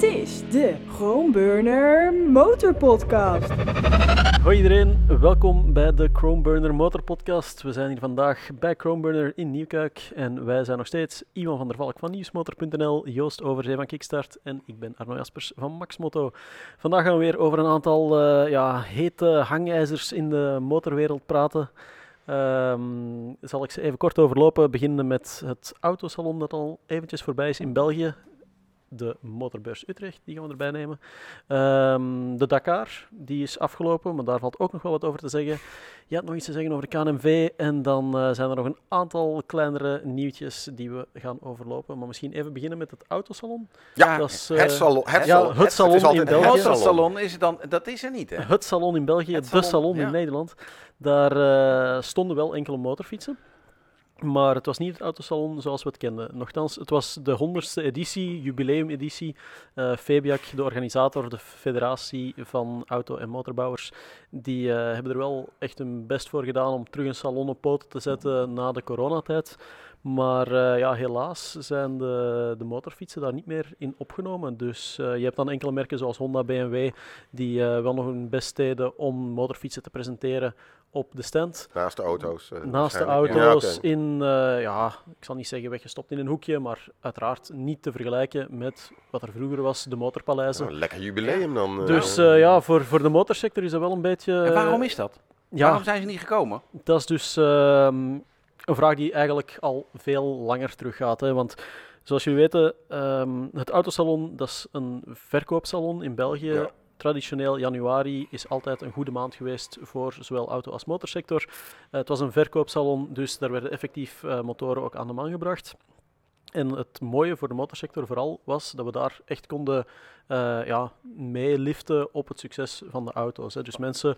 Dit is de Chromeburner Motor Podcast. Hoi iedereen, welkom bij de Chromeburner Motor Podcast. We zijn hier vandaag bij Chromeburner in Nieuwkuik en wij zijn nog steeds Iwan van der Valk van Nieuwsmotor.nl, Joost Overzee van Kickstart en ik ben Arno Jaspers van Maxmoto. Vandaag gaan we weer over een aantal uh, ja, hete hangijzers in de motorwereld praten. Um, zal ik ze even kort overlopen, beginnen met het autosalon dat al eventjes voorbij is in België de Motorbeurs Utrecht, die gaan we erbij nemen. Um, de Dakar, die is afgelopen, maar daar valt ook nog wel wat over te zeggen. Je had nog iets te zeggen over de KNMV en dan uh, zijn er nog een aantal kleinere nieuwtjes die we gaan overlopen. Maar misschien even beginnen met het autosalon. Ja, dat is, uh, het salon. Het, ja, het, het salon het in België. Het salon is dan, dat is er niet hè? Het salon in België, het de salon, ja. in Nederland. Daar uh, stonden wel enkele motorfietsen. Maar het was niet het autosalon zoals we het kenden. Nochtans, het was de honderdste editie, jubileumeditie. Uh, Febiac, de organisator, de federatie van auto- en motorbouwers, die uh, hebben er wel echt hun best voor gedaan om terug een salon op poten te zetten na de coronatijd. Maar uh, ja, helaas zijn de, de motorfietsen daar niet meer in opgenomen. Dus je hebt dan enkele merken zoals Honda, BMW, die wel nog hun best deden om motorfietsen te presenteren op de stand. Naast de auto's. Naast de auto's, ja, in, ja, ik zal niet zeggen weggestopt in een hoekje, maar uiteraard niet te vergelijken met wat er vroeger was, de motorpaleizen. Nou, lekker jubileum dan. Dus ja, voor, voor de motorsector is dat wel een beetje... En waarom is dat? Ja, waarom zijn ze niet gekomen? Dat is dus... Ehm, een vraag die eigenlijk al veel langer teruggaat. Hè? Want zoals jullie weten, um, het autosalon dat is een verkoopsalon in België. Ja. Traditioneel januari is altijd een goede maand geweest voor zowel auto- als motorsector. Uh, het was een verkoopsalon, dus daar werden effectief uh, motoren ook aan de man gebracht. En het mooie voor de motorsector vooral was dat we daar echt konden uh, ja, meeliften op het succes van de auto's. Hè. Dus mensen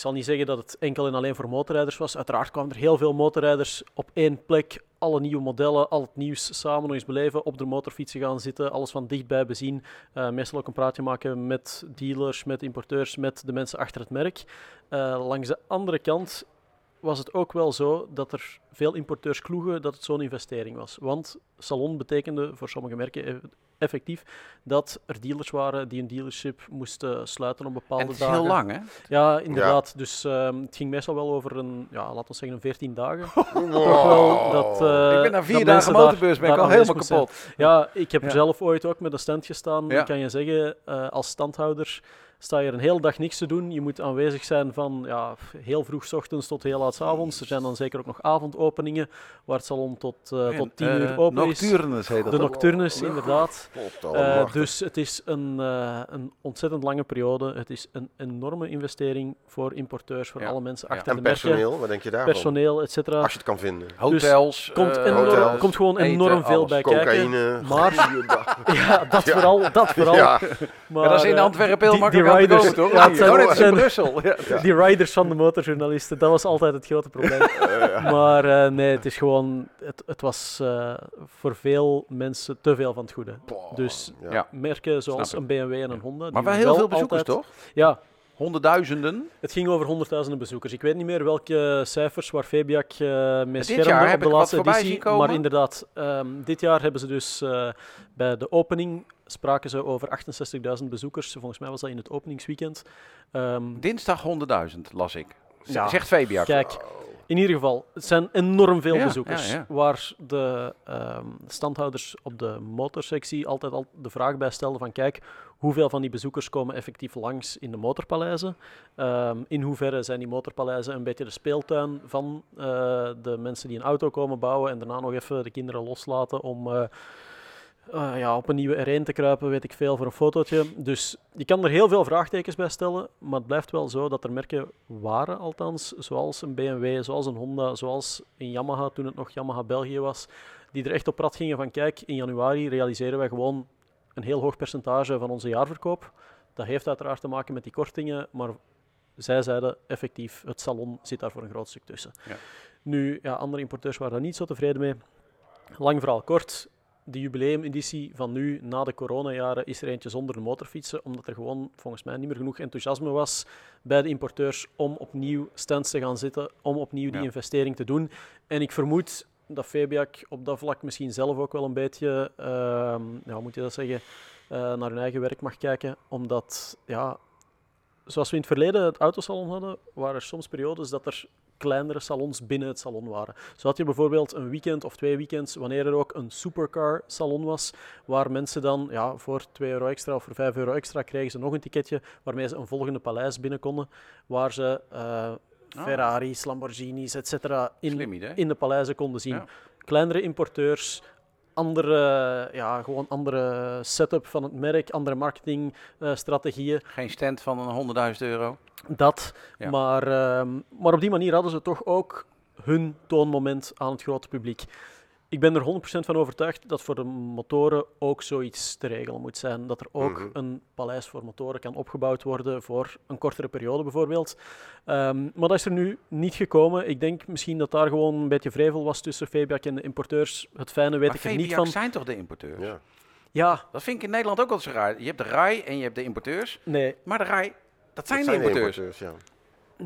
ik zal niet zeggen dat het enkel en alleen voor motorrijders was. Uiteraard kwamen er heel veel motorrijders op één plek. Alle nieuwe modellen, al het nieuws samen nog eens beleven. Op de motorfietsen gaan zitten, alles van dichtbij bezien. Uh, meestal ook een praatje maken met dealers, met importeurs, met de mensen achter het merk. Uh, langs de andere kant was het ook wel zo dat er veel importeurs kloegen dat het zo'n investering was. Want salon betekende voor sommige merken effectief dat er dealers waren die een dealership moesten sluiten op bepaalde dagen. Het is heel lang, hè? Ja, inderdaad. Ja. Dus um, het ging meestal wel over een, ja, laten we zeggen, een 14 dagen. Wow. Toch wel dat, uh, ik ben na vier dagen motorbeurs, ben ik al helemaal kapot. Ja, ik heb ja. zelf ooit ook met een stand gestaan. Ja. kan je zeggen, uh, als standhouder sta je er een hele dag niks te doen. Je moet aanwezig zijn van ja, heel vroeg s ochtends tot heel laat s avonds. Er zijn dan zeker ook nog avondopeningen waar het salon tot, uh, tot tien uur open nocturnes is. Heet dat de nocturnes, inderdaad. Uh, dus het is een, uh, een ontzettend lange periode. Het is een enorme investering voor importeurs, voor ja. alle mensen achter en de personeel, wat denk je daarvan? Personeel, et cetera. Als je het kan vinden. Hotels. Dus komt, enorm, hotels, komt gewoon enorm eten, veel alles. bij Cocaïne, kijken. Maar, ja, dat vooral. Dat vooral. Ja. Maar, dat is in Antwerpen heel makkelijk riders, komen, toch? Ja, het zijn, oh, Brussel. Ja. Die riders van de motorjournalisten, dat was altijd het grote probleem. maar uh, nee, het is gewoon, het, het was uh, voor veel mensen te veel van het goede. Dus ja. merken zoals een BMW en een Honda. Maar wel heel veel bezoekers, altijd, toch? Ja. Honderdduizenden? Het ging over honderdduizenden bezoekers. Ik weet niet meer welke cijfers waar Febiac uh, mee schermde op de laatste editie. Maar inderdaad, um, dit jaar hebben ze dus uh, bij de opening spraken ze over 68.000 bezoekers. Volgens mij was dat in het openingsweekend. Um, Dinsdag 100.000 las ik. Z ja, zegt Febiac. Kijk, in ieder geval, het zijn enorm veel ja, bezoekers. Ja. Waar de um, standhouders op de motorsectie altijd al de vraag bij stelden van kijk, hoeveel van die bezoekers komen effectief langs in de motorpaleizen? Um, in hoeverre zijn die motorpaleizen een beetje de speeltuin van uh, de mensen die een auto komen bouwen en daarna nog even de kinderen loslaten om... Uh, uh, ja, op een nieuwe R1 te kruipen, weet ik veel, voor een fotootje. Dus je kan er heel veel vraagtekens bij stellen, maar het blijft wel zo dat er merken waren, althans, zoals een BMW, zoals een Honda, zoals een Yamaha, toen het nog Yamaha België was, die er echt op prat gingen van, kijk, in januari realiseren wij gewoon een heel hoog percentage van onze jaarverkoop. Dat heeft uiteraard te maken met die kortingen, maar zij zeiden effectief, het salon zit daar voor een groot stuk tussen. Ja. Nu, ja, andere importeurs waren daar niet zo tevreden mee. Lang verhaal kort, de jubileumeditie van nu, na de coronajaren, is er eentje zonder de motorfietsen, omdat er gewoon volgens mij niet meer genoeg enthousiasme was bij de importeurs om opnieuw stands te gaan zitten, om opnieuw die ja. investering te doen. En ik vermoed dat Febiac op dat vlak misschien zelf ook wel een beetje, uh, ja, hoe moet je dat zeggen, naar hun eigen werk mag kijken. Omdat, ja, zoals we in het verleden het autosalon hadden, waren er soms periodes dat er kleinere salons binnen het salon waren. Zo had je bijvoorbeeld een weekend of twee weekends, wanneer er ook een supercar salon was, waar mensen dan ja, voor 2 euro extra of voor 5 euro extra kregen ze nog een ticketje waarmee ze een volgende paleis binnen konden, waar ze uh, Ferraris, Lamborghinis, etc. In, in de paleizen konden zien. Kleinere importeurs, andere, ja, gewoon andere setup van het merk, andere marketingstrategieën. Geen stand van een 100.000 euro? Dat, maar, uh, maar op die manier hadden ze toch ook hun toonmoment aan het grote publiek. Ik ben er 100% van overtuigd dat voor de motoren ook zoiets te regelen moet zijn. Dat er ook mhm. een paleis voor motoren kan opgebouwd worden voor een kortere periode bijvoorbeeld. Um, maar dat is er nu niet gekomen. Ik denk misschien dat daar gewoon een beetje vrevel was tussen Fabiac en de importeurs. Het fijne weet ik er niet van. zijn toch de importeurs? Ja. ja. Dat vind ik in Nederland ook wel zo raar. Je hebt de RAI en je hebt de importeurs. Nee. Maar de RAI, dat zijn, de importeurs. ja.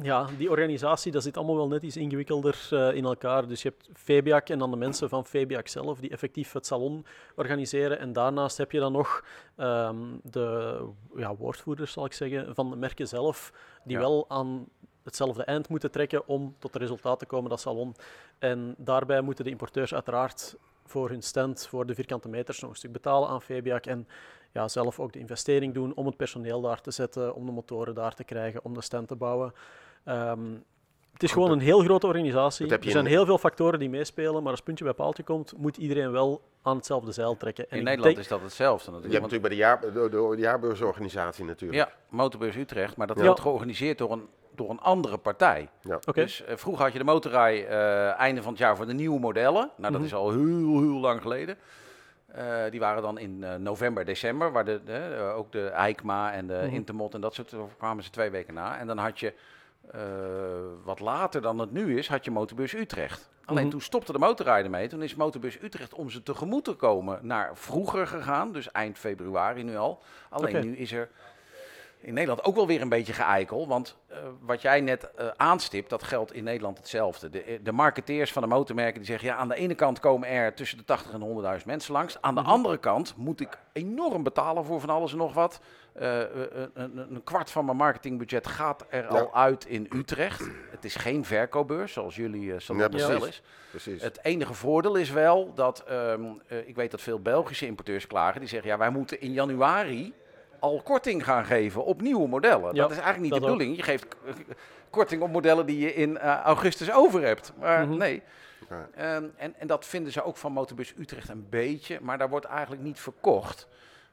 Ja, die organisatie, dat zit allemaal wel net iets ingewikkelder uh, in elkaar. Dus je hebt Febiac en dan de mensen van Febiac zelf, die effectief het salon organiseren. En daarnaast heb je dan nog um, de ja, woordvoerders, zal ik zeggen, van de merken zelf, die wel aan hetzelfde eind moeten trekken om tot het resultaat te komen, dat salon. En daarbij moeten de importeurs uiteraard voor hun stand, voor de vierkante meters, nog een stuk betalen aan Febiac. En ja, zelf ook de investering doen om het personeel daar te zetten, om de motoren daar te krijgen, om de stand te bouwen. Ehm, het is gewoon een heel grote organisatie. Er zijn heel veel factoren die meespelen, maar als puntje bij paaltje komt, moet iedereen wel aan hetzelfde zeil trekken. En in Nederland is dat hetzelfde natuurlijk. Je hebt natuurlijk bij de, jaar, de, de jaarbeursorganisatie natuurlijk. Ja, Motorbeurs Utrecht, maar dat wordt georganiseerd door een, door een andere partij. Ja. Dus uh, vroeger had je de motorrij uh, einde van het jaar voor de nieuwe modellen. Nou, dat mhm. is al heel, heel lang geleden. Uh, die waren dan in november, december, waar de, ook de EICMA en de mm Intermod en dat soort kwamen ze twee weken na. En dan had je uh, wat later dan het nu is, had je Motorbus Utrecht. Alleen mhm. toen stopte de motorrijden mee. Toen is Motorbus Utrecht om ze tegemoet te komen naar vroeger gegaan. Dus eind februari nu al. Alleen nu is er in Nederland ook wel weer een beetje geëikel. Want uh, wat jij net uh, aanstipt, dat geldt in Nederland hetzelfde. De, de marketeers van de motormerken die zeggen... ja, aan de ene kant komen er tussen de 80 en 100.000 mensen langs. Aan de mhm. andere kant moet ik enorm betalen voor van alles en nog wat. Uh, een, een, kwart van mijn marketingbudget gaat er al uit in Utrecht. Het is geen verkoopbeurs, zoals jullie uh, zo ja, wel is. Precies. Het enige voordeel is wel dat... Um, ik weet dat veel Belgische importeurs klagen. Die zeggen, ja, wij moeten in januari al korting gaan geven op nieuwe modellen. dat is eigenlijk niet de bedoeling. Je geeft korting op modellen die je in uh, augustus over hebt. Maar mhm. nee. Um, en, en dat vinden ze ook van Motorbus Utrecht een beetje, maar daar wordt eigenlijk niet verkocht.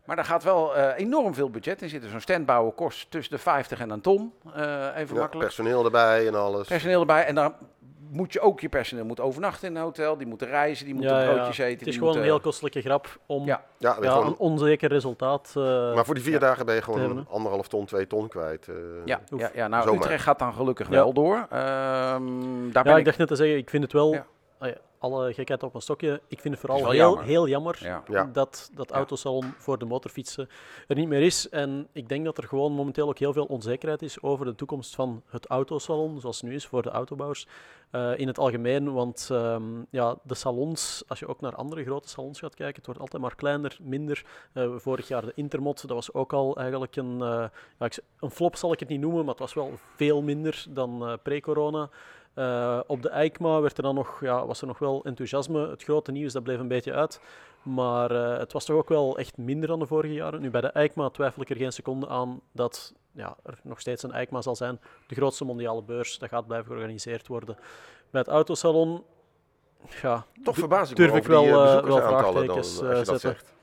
Maar daar gaat wel uh, enorm veel budget in zitten. Zo'n stand bouwen kost tussen de 50 en een ton. Uh, even ja, makkelijk. Personeel erbij en alles. Personeel erbij. En dan moet je ook je personeel moet overnachten in een hotel. Die moeten reizen, die moeten broodjes eten. Het is gewoon een heel kostelijke grap om ja. Ja, een onzeker resultaat uh, Maar voor die vier dagen ben je gewoon anderhalf ton, twee ton kwijt. Uh, ja, ja, ja, nou Utrecht gaat dan gelukkig wel door. Um, daar ben ik, ik dacht net te zeggen, ik vind het wel alle gekheid op een stokje. Ik vind het vooral heel jammer, heel jammer dat dat autosalon voor de motorfietsen er niet meer is. En ik denk dat er gewoon momenteel ook heel veel onzekerheid is over de toekomst van het autosalon, zoals het nu is voor de autobouwers uh, in het algemeen. Want um, ja, de salons, als je ook naar andere grote salons gaat kijken, het wordt altijd maar kleiner, minder. Uh, vorig jaar de Intermod, dat was ook al eigenlijk een, uh, ja, een flop zal ik het niet noemen, maar het was wel veel minder dan pre-corona. Uh, op de EICMA werd er dan nog, ja, was er nog wel enthousiasme. Het grote nieuws dat bleef een beetje uit. Maar uh, het was toch ook wel echt minder dan de vorige jaren. Nu bij de EICMA twijfel ik er geen seconde aan dat ja, er nog steeds een EICMA zal zijn. De grootste mondiale beurs, dat gaat blijven georganiseerd worden. Bij het autosalon ja, toch verbaas ik durf ik wel, uh, wel vraagtekens dan, zetten. Zegt.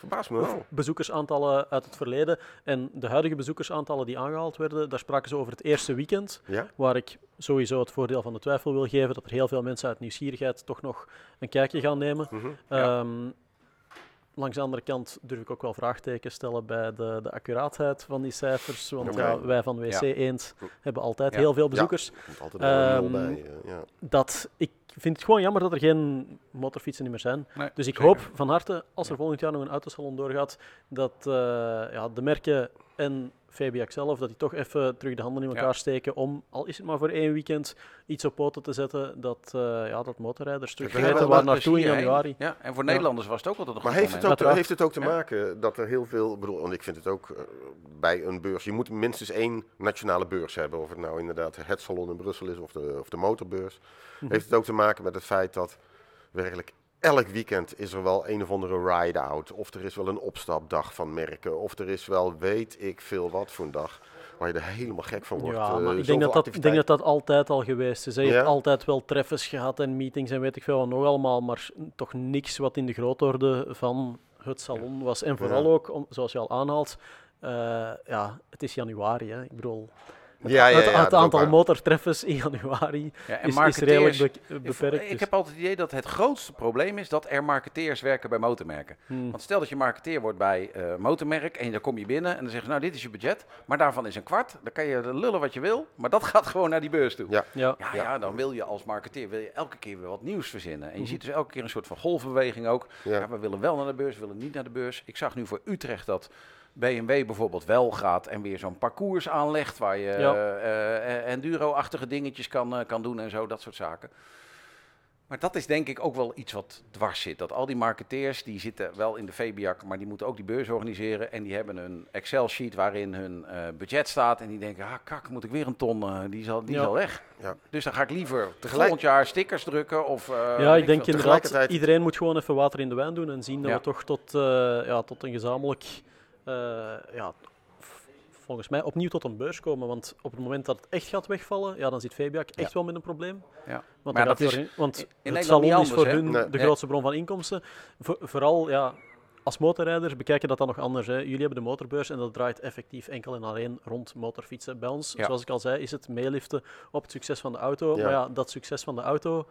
Verbaast me wel. Bezoekersaantallen uit het verleden. En de huidige bezoekersaantallen die aangehaald werden, daar spraken ze over het eerste weekend. Waar ik sowieso het voordeel van de twijfel wil geven dat er heel veel mensen uit nieuwsgierigheid toch nog een kijkje gaan nemen. Mm langs de andere kant durf ik ook wel vraagtekens stellen bij de, de accuraatheid van die cijfers. Want ja, wij van WC Eend hebben altijd heel veel bezoekers. altijd um, bij, ja. Dat, ik vind het gewoon jammer dat er geen motorfietsen meer zijn. dus ik hoop van harte, als er volgend jaar nog een autosalon doorgaat, dat uh, ja, de merken en Fabiac zelf, dat die toch even terug de handen in elkaar steken om, al is het maar voor één weekend, iets op poten te zetten dat, uh, ja, dat motorrijders terug weten waar naartoe in januari. Ja, en voor Nederlanders was het ook altijd een Maar heeft het, ook, heeft het ook te maken dat er heel veel, bedoel, want ik vind het ook uh, bij een beurs, je moet minstens één nationale beurs hebben, of het nou inderdaad het salon in Brussel is of de, of de motorbeurs. Mhm. Heeft het ook te maken met het feit dat werkelijk elk weekend is er wel een of andere ride-out. Of er is wel een opstapdag van merken. Of er is wel weet ik veel wat voor een dag. Waar je er helemaal gek van wordt. Ja, maar ik, denk dat dat, ik denk dat dat altijd al geweest is. Je hebt altijd wel treffers gehad en meetings en weet ik veel wat nog allemaal. Maar toch niks wat in de grootorde van het salon was. En vooral ook, om, zoals je al aanhaalt, uh, ja, het is januari. Hè. Ik bedoel, het, ja, ja, ja, het, aantal motortreffers in januari is, is, redelijk beperkt. Ik, dus. heb altijd het idee dat het grootste probleem is dat er marketeers werken bij motormerken. Hmm. Want stel dat je marketeer wordt bij uh, motormerk en dan kom je binnen en dan zeggen ze, nou dit is je budget, maar daarvan is een kwart. Dan kan je lullen wat je wil, maar dat gaat gewoon naar die beurs toe. Ja, ja. ja, dan wil je als marketeer wil je elke keer weer wat nieuws verzinnen. En je hmm. ziet dus elke keer een soort van golfbeweging ook. Ja. we willen wel naar de beurs, we willen niet naar de beurs. Ik zag nu voor Utrecht dat BMW bijvoorbeeld wel gaat en weer zo'n parcours aanlegt waar je uh, enduro-achtige dingetjes kan, kan doen en zo, dat soort zaken. Maar dat is denk ik ook wel iets wat dwars zit. Dat al die marketeers, die zitten wel in de VBIAC, maar die moeten ook die beurs organiseren. En die hebben een Excel-sheet waarin hun budget staat. En die denken, ah kak, moet ik weer een ton, die, zal, die zal weg. Ja. Dus dan ga ik liever Tegelijk... volgend jaar stickers drukken. Of, ja, ik denk inderdaad, iedereen moet gewoon even water in de wijn doen. En zien dat we toch tot, ja, tot een gezamenlijk eh, ja, volgens mij opnieuw tot een beurs komen. Want op het moment dat het echt gaat wegvallen, ja, dan zit Fabiac echt wel met een probleem. Ja. Want, maar dat is, want in het salon is voor hun de grootste bron van inkomsten. vooral, ja, als motorrijders bekijken dat dan nog anders. Hè. Jullie hebben de motorbeurs en dat draait effectief enkel en alleen rond motorfietsen. Bij ons, zoals ik al zei, is het meeliften op het succes van de auto. Maar ja, dat succes van de auto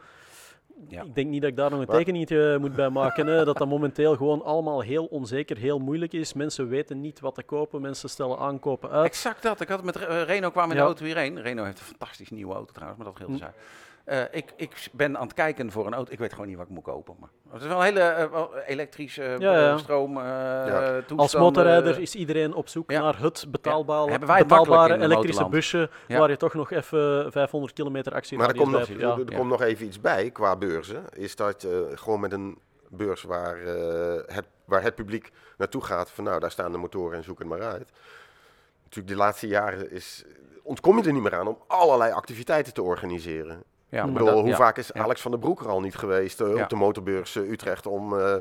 ja. Ik denk niet dat ik daar nog een tekeningetje moet bij maken. Hè. Dat dat momenteel gewoon allemaal heel onzeker, heel moeilijk is. Mensen weten niet wat te kopen. Mensen stellen aankopen uit. Exact dat. Ik had het met Reno kwam in de auto hierheen. Reno heeft een fantastisch nieuwe auto trouwens, maar dat heel te uh, ik, ik ben aan het kijken voor een auto. Ik weet gewoon niet wat ik moet kopen. Maar het is wel een hele uh, elektrische uh, stroom. Ja. Als motorrijder is iedereen op zoek naar het betaalbare, betaalbare elektrische busje. Waar je toch nog even 500 kilometer actie Maar er komt, nog, er komt nog even iets bij qua beurzen. Is dat gewoon met een beurs waar, het, waar het publiek naartoe gaat. Van nou, daar staan de motoren en zoek het maar uit. Natuurlijk, de laatste jaren is, ontkom je er niet meer aan om allerlei activiteiten te organiseren. Ja, ik bedoel, hoe vaak is Alex van der Broek er al niet geweest uh, op de motorbeurs uh, Utrecht om, uh,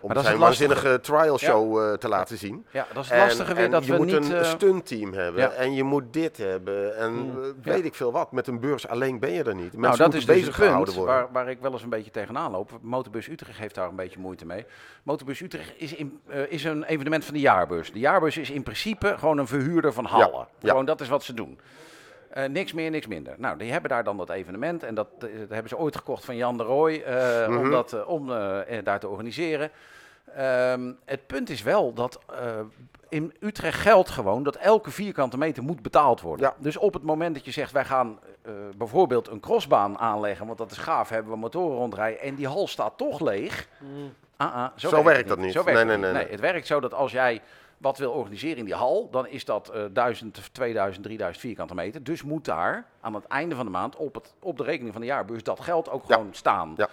om zijn waanzinnige trial show te laten zien. Ja, dat is het lastige weer dat je we moet niet, een stuntteam hebben en je moet dit hebben en mm, weet ik veel wat. Met een beurs alleen ben je er niet. Mensen nou, dat is dus gehouden worden. Waar, waar ik wel eens een beetje tegenaan loop. Motorbus Utrecht heeft daar een beetje moeite mee. Motorbus Utrecht is, in, is een evenement van de jaarbeurs. De jaarbeurs is in principe gewoon een verhuurder van hallen. Gewoon dat is wat ze doen. Uh, niks meer, niks minder. Nou, die hebben daar dan dat evenement. En dat, uh, hebben ze ooit gekocht van Jan de Rooij uh, mm -hmm. om, dat, om daar te organiseren. Um, het punt is wel dat in Utrecht geldt gewoon dat elke vierkante meter moet betaald worden. Ja. Dus op het moment dat je zegt, wij gaan bijvoorbeeld een crossbaan aanleggen, want dat is gaaf, hebben we motoren rondrijden en die hal staat toch leeg. Mm. Ah, ah, zo, zo werkt, werkt dat niet. Zo werkt nee, nee, nee, nee, Het werkt zo dat als jij wat wil organiseren in die hal, dan is dat uh, 1000, 2000, 3000 vierkante meter. Dus moet daar aan het einde van de maand op, het, op de rekening van de jaarbeurs dat geld ook gewoon staan. Ja.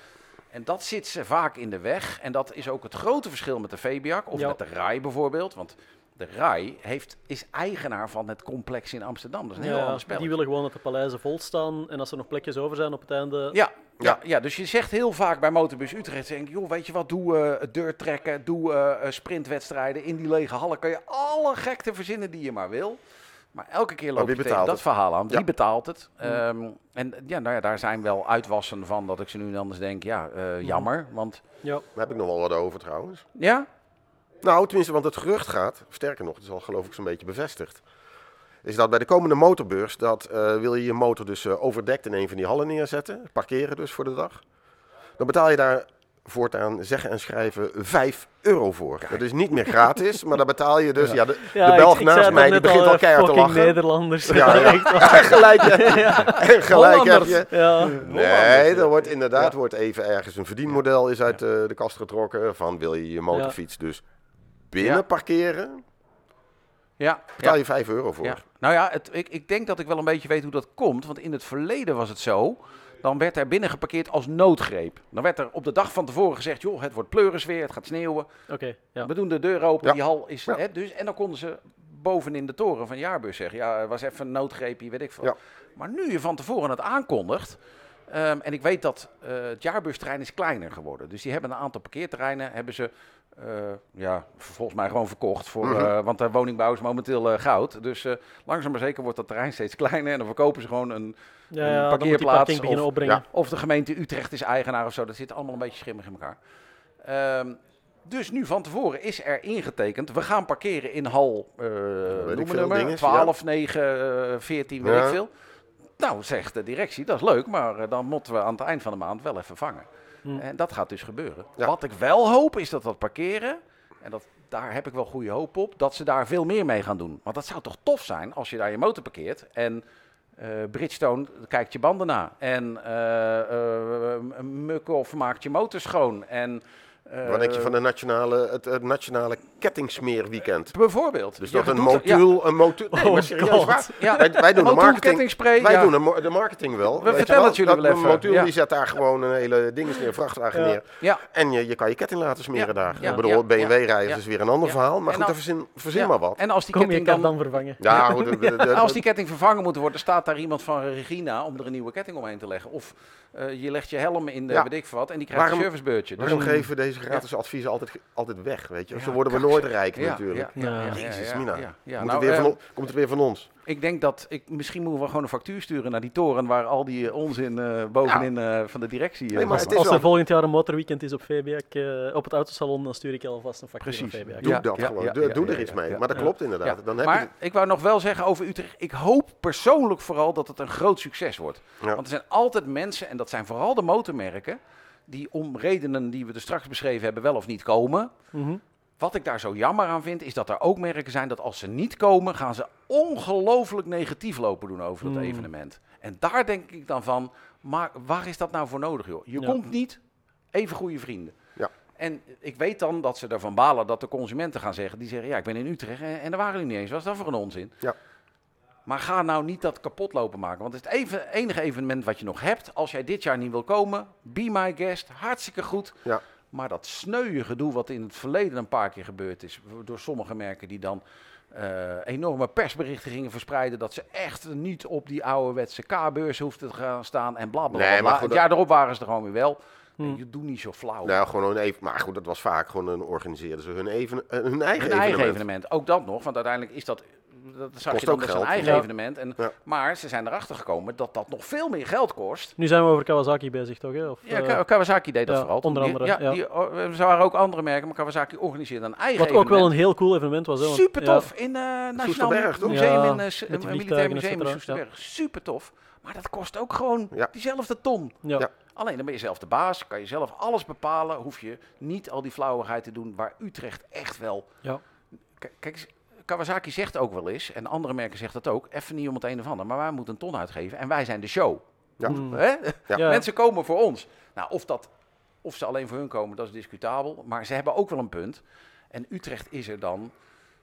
En dat zit ze vaak in de weg. En dat is ook het grote verschil met de VBIAC of met de RAI bijvoorbeeld. Want de RAI heeft, is eigenaar van het complex in Amsterdam. Dat is een heel ander spel. Die willen gewoon dat de paleizen vol staan. En als er nog plekjes over zijn op het einde... Ja, ja, ja, dus je zegt heel vaak bij Motorbus Utrecht, denk, joh, weet je wat, doe uh, deurtrekken, doe uh, sprintwedstrijden in die lege hallen. Kan je alle gekte verzinnen die je maar wil. Maar elke keer loop je tegen dat verhaal aan. Wie betaalt het? Um, en ja, nou ja, daar zijn wel uitwassen van dat ik ze nu anders denk, ja, uh, jammer. Want... Ja. Daar heb ik nog wel wat over trouwens. Ja? Nou, tenminste, want het gerucht gaat, sterker nog, het is al geloof ik zo'n beetje bevestigd is dat bij de komende motorbeurs, dat uh, wil je je motor dus uh, overdekt in een van die hallen neerzetten, parkeren dus voor de dag. Dan betaal je daar voortaan zeggen en schrijven 5 euro voor. Dat is niet meer gratis, maar dan betaal je dus... Ja, de, ja, de Belg naast mij die begint al keihard te lachen. Nederlanders. Ja, ja. gelijk, ja. gelijk heb je. Ja. Nee, er wordt inderdaad wordt even ergens een verdienmodel is uit uh, de kast getrokken van wil je je motorfiets dus binnen parkeren Ja. Betaal je 5 euro voor. Ja. Nou ja, het, ik, ik denk dat ik wel een beetje weet hoe dat komt. Want in het verleden was het zo. Dan werd er binnen geparkeerd als noodgreep. Dan werd er op de dag van tevoren gezegd: joh, het wordt pleurisweer, het gaat sneeuwen. Oké. ja. We doen de deur open, Ja. die hal is. Ja. Hè, dus, en dan konden ze bovenin de toren van Jaarbus zeggen: ja, er was even een noodgreepje, weet ik veel. Ja. Maar nu je van tevoren het aankondigt. Ehm, en ik weet dat eh, het jaarbusterrein is kleiner geworden. Dus die hebben een aantal parkeerterreinen hebben ze eh, ja, volgens mij gewoon verkocht. Voor, Mhm. eh, want de woningbouw is momenteel eh, goud. Dus eh, langzaam maar zeker wordt dat terrein steeds kleiner. En dan verkopen ze gewoon een. Ja, Een ja, dan moet die parkeerplaats of- opbrengen. ja. Of de gemeente Utrecht is eigenaar of zo. Dat zit allemaal een beetje schimmig in elkaar. Ehm, dus nu van tevoren is er ingetekend. We gaan parkeren in hal uh, nummer, dinges, 12, 9, eh, 14, weet Ja. ik veel. Nou, zegt de directie, dat is leuk, maar eh, dan moeten we aan het eind van de maand wel even vangen. Hm. En dat gaat dus gebeuren. Ja. Wat ik wel hoop is dat dat parkeren, en dat, daar heb ik wel goede hoop op, dat ze daar veel meer mee gaan doen. Want dat zou toch tof zijn als je daar je motor parkeert en eh, Bridgestone kijkt je banden na. En eh eh, Mukkoff maakt je motor schoon. En, Wat denk je van de nationale, het, het nationale kettingsmeerweekend? Bijvoorbeeld. Dus dat een ja, motuul, een motuul, nee, Oh maar serieus waar. Ja, Wij, wij doen de motuul, marketing, wij ja. doen de, marketing wel. je vertellen het jullie Dat wel even, motuul ja. die zet daar gewoon een hele ding neer, vrachtwagen Ja. neer. Ja, En je, je kan je ketting laten smeren Ja, daar. ja, ik bedoel, ja, BMW-rijders ja. is weer een ander Ja. verhaal. Maar En goed, dan- verzin, verzin ja. maar wat. En als die ketting dan... dan vervangen. Ja, Als die ketting vervangen moet worden, staat daar iemand van Regina om er een nieuwe ketting omheen te leggen. Of eh, je legt je helm in de weet ik wat en die krijgt een servicebeurtje. Dus Waarom geven deze gratis adviezen altijd, altijd weg? Weet je? Ja, Zo worden we nooit rijk ja, natuurlijk. Ja, ja, ja, ja, Jezus, ja, Mina. ja, ja. Moet Nou, het weer eh, on- komt het weer van ons? ik denk dat ik misschien moeten we gewoon een factuur sturen naar die toren waar al die eh, onzin eh, bovenin eh, van de directie. Nee, maar het is Als er volgend jaar een motorweekend is op VBAC, eh, op het autosalon, dan stuur ik alvast een factuur Precies. naar VBAC. Doe Ja, dat ja, gewoon. ja, doe ja, doe ja, er iets ja, mee. ja. maar dat Ja. klopt inderdaad. Ja, Dan heb maar je ik wou nog wel zeggen over Utrecht. Ik hoop persoonlijk vooral dat het een groot succes wordt. Ja. Want er zijn altijd mensen, en dat zijn vooral de motormerken, die om redenen die we er straks beschreven hebben wel of niet komen. Mhm. Wat ik daar zo jammer aan vind, is dat er ook merken zijn dat als ze niet komen, gaan ze ongelooflijk negatief lopen doen over het Mm. evenement. En daar denk ik dan van, maar waar is dat nou voor nodig joh? Je Ja. komt niet, even goede vrienden. Ja. En ik weet dan dat ze ervan balen dat de consumenten gaan zeggen, die zeggen ja ik ben in Utrecht en, en daar waren jullie niet eens. Wat is dat voor een onzin? Ja. Maar ga nou niet dat kapot lopen maken. Want het is het even, enige evenement wat je nog hebt. Als jij dit jaar niet wil komen, be my guest. Hartstikke goed. Ja. Maar dat sneuwe gedoe wat in het verleden een paar keer gebeurd is. Door sommige merken die dan eh, enorme persberichten gingen verspreiden. Dat ze echt niet op die ouderwetse K-beurs hoefden te gaan staan. En bla bla maar bla. goed, Het jaar erop waren ze er gewoon weer wel. Hm. Je doet niet zo flauw. Nou, gewoon een even, maar goed, dat was vaak gewoon een organiseerden ze hun, even, eh, hun eigen Een eigen evenement. evenement. Ook dat nog, want uiteindelijk is dat. Dat zag Kost je dan ook geld. eigen Ja. evenement. En, Ja. Maar ze zijn erachter gekomen dat dat nog veel meer geld kost. Nu zijn we over Kawasaki bezig, toch? Hè? Of, Ja, eh, Ka- Kawasaki deed dat ja, vooral. onder Die- andere, Ja, ja. Die, oh, er waren ook andere merken, maar Kawasaki organiseerde een eigen wat ook wel een heel cool evenement was. Hè? Super ja, tof in eh Nationaal? Museum Ja, in eh, die Militair Museum in Soesterberg. Super tof. Maar dat kost ook gewoon Ja. diezelfde ton. ja. Ja. Alleen dan ben je zelf de baas, kan je zelf alles bepalen. Hoef je niet al die flauwigheid te doen waar Utrecht echt wel. Ja. Kijk, eens, Kawasaki zegt ook wel eens, en andere merken zeggen dat ook, even niet om het een of ander, maar wij moeten een ton uitgeven en wij zijn de show. Ja. Mm. Hè? Ja. Ja. Mensen komen voor ons. Nou, of, dat, of ze alleen voor hun komen, dat is discutabel. Maar ze hebben ook wel een punt. En Utrecht is er dan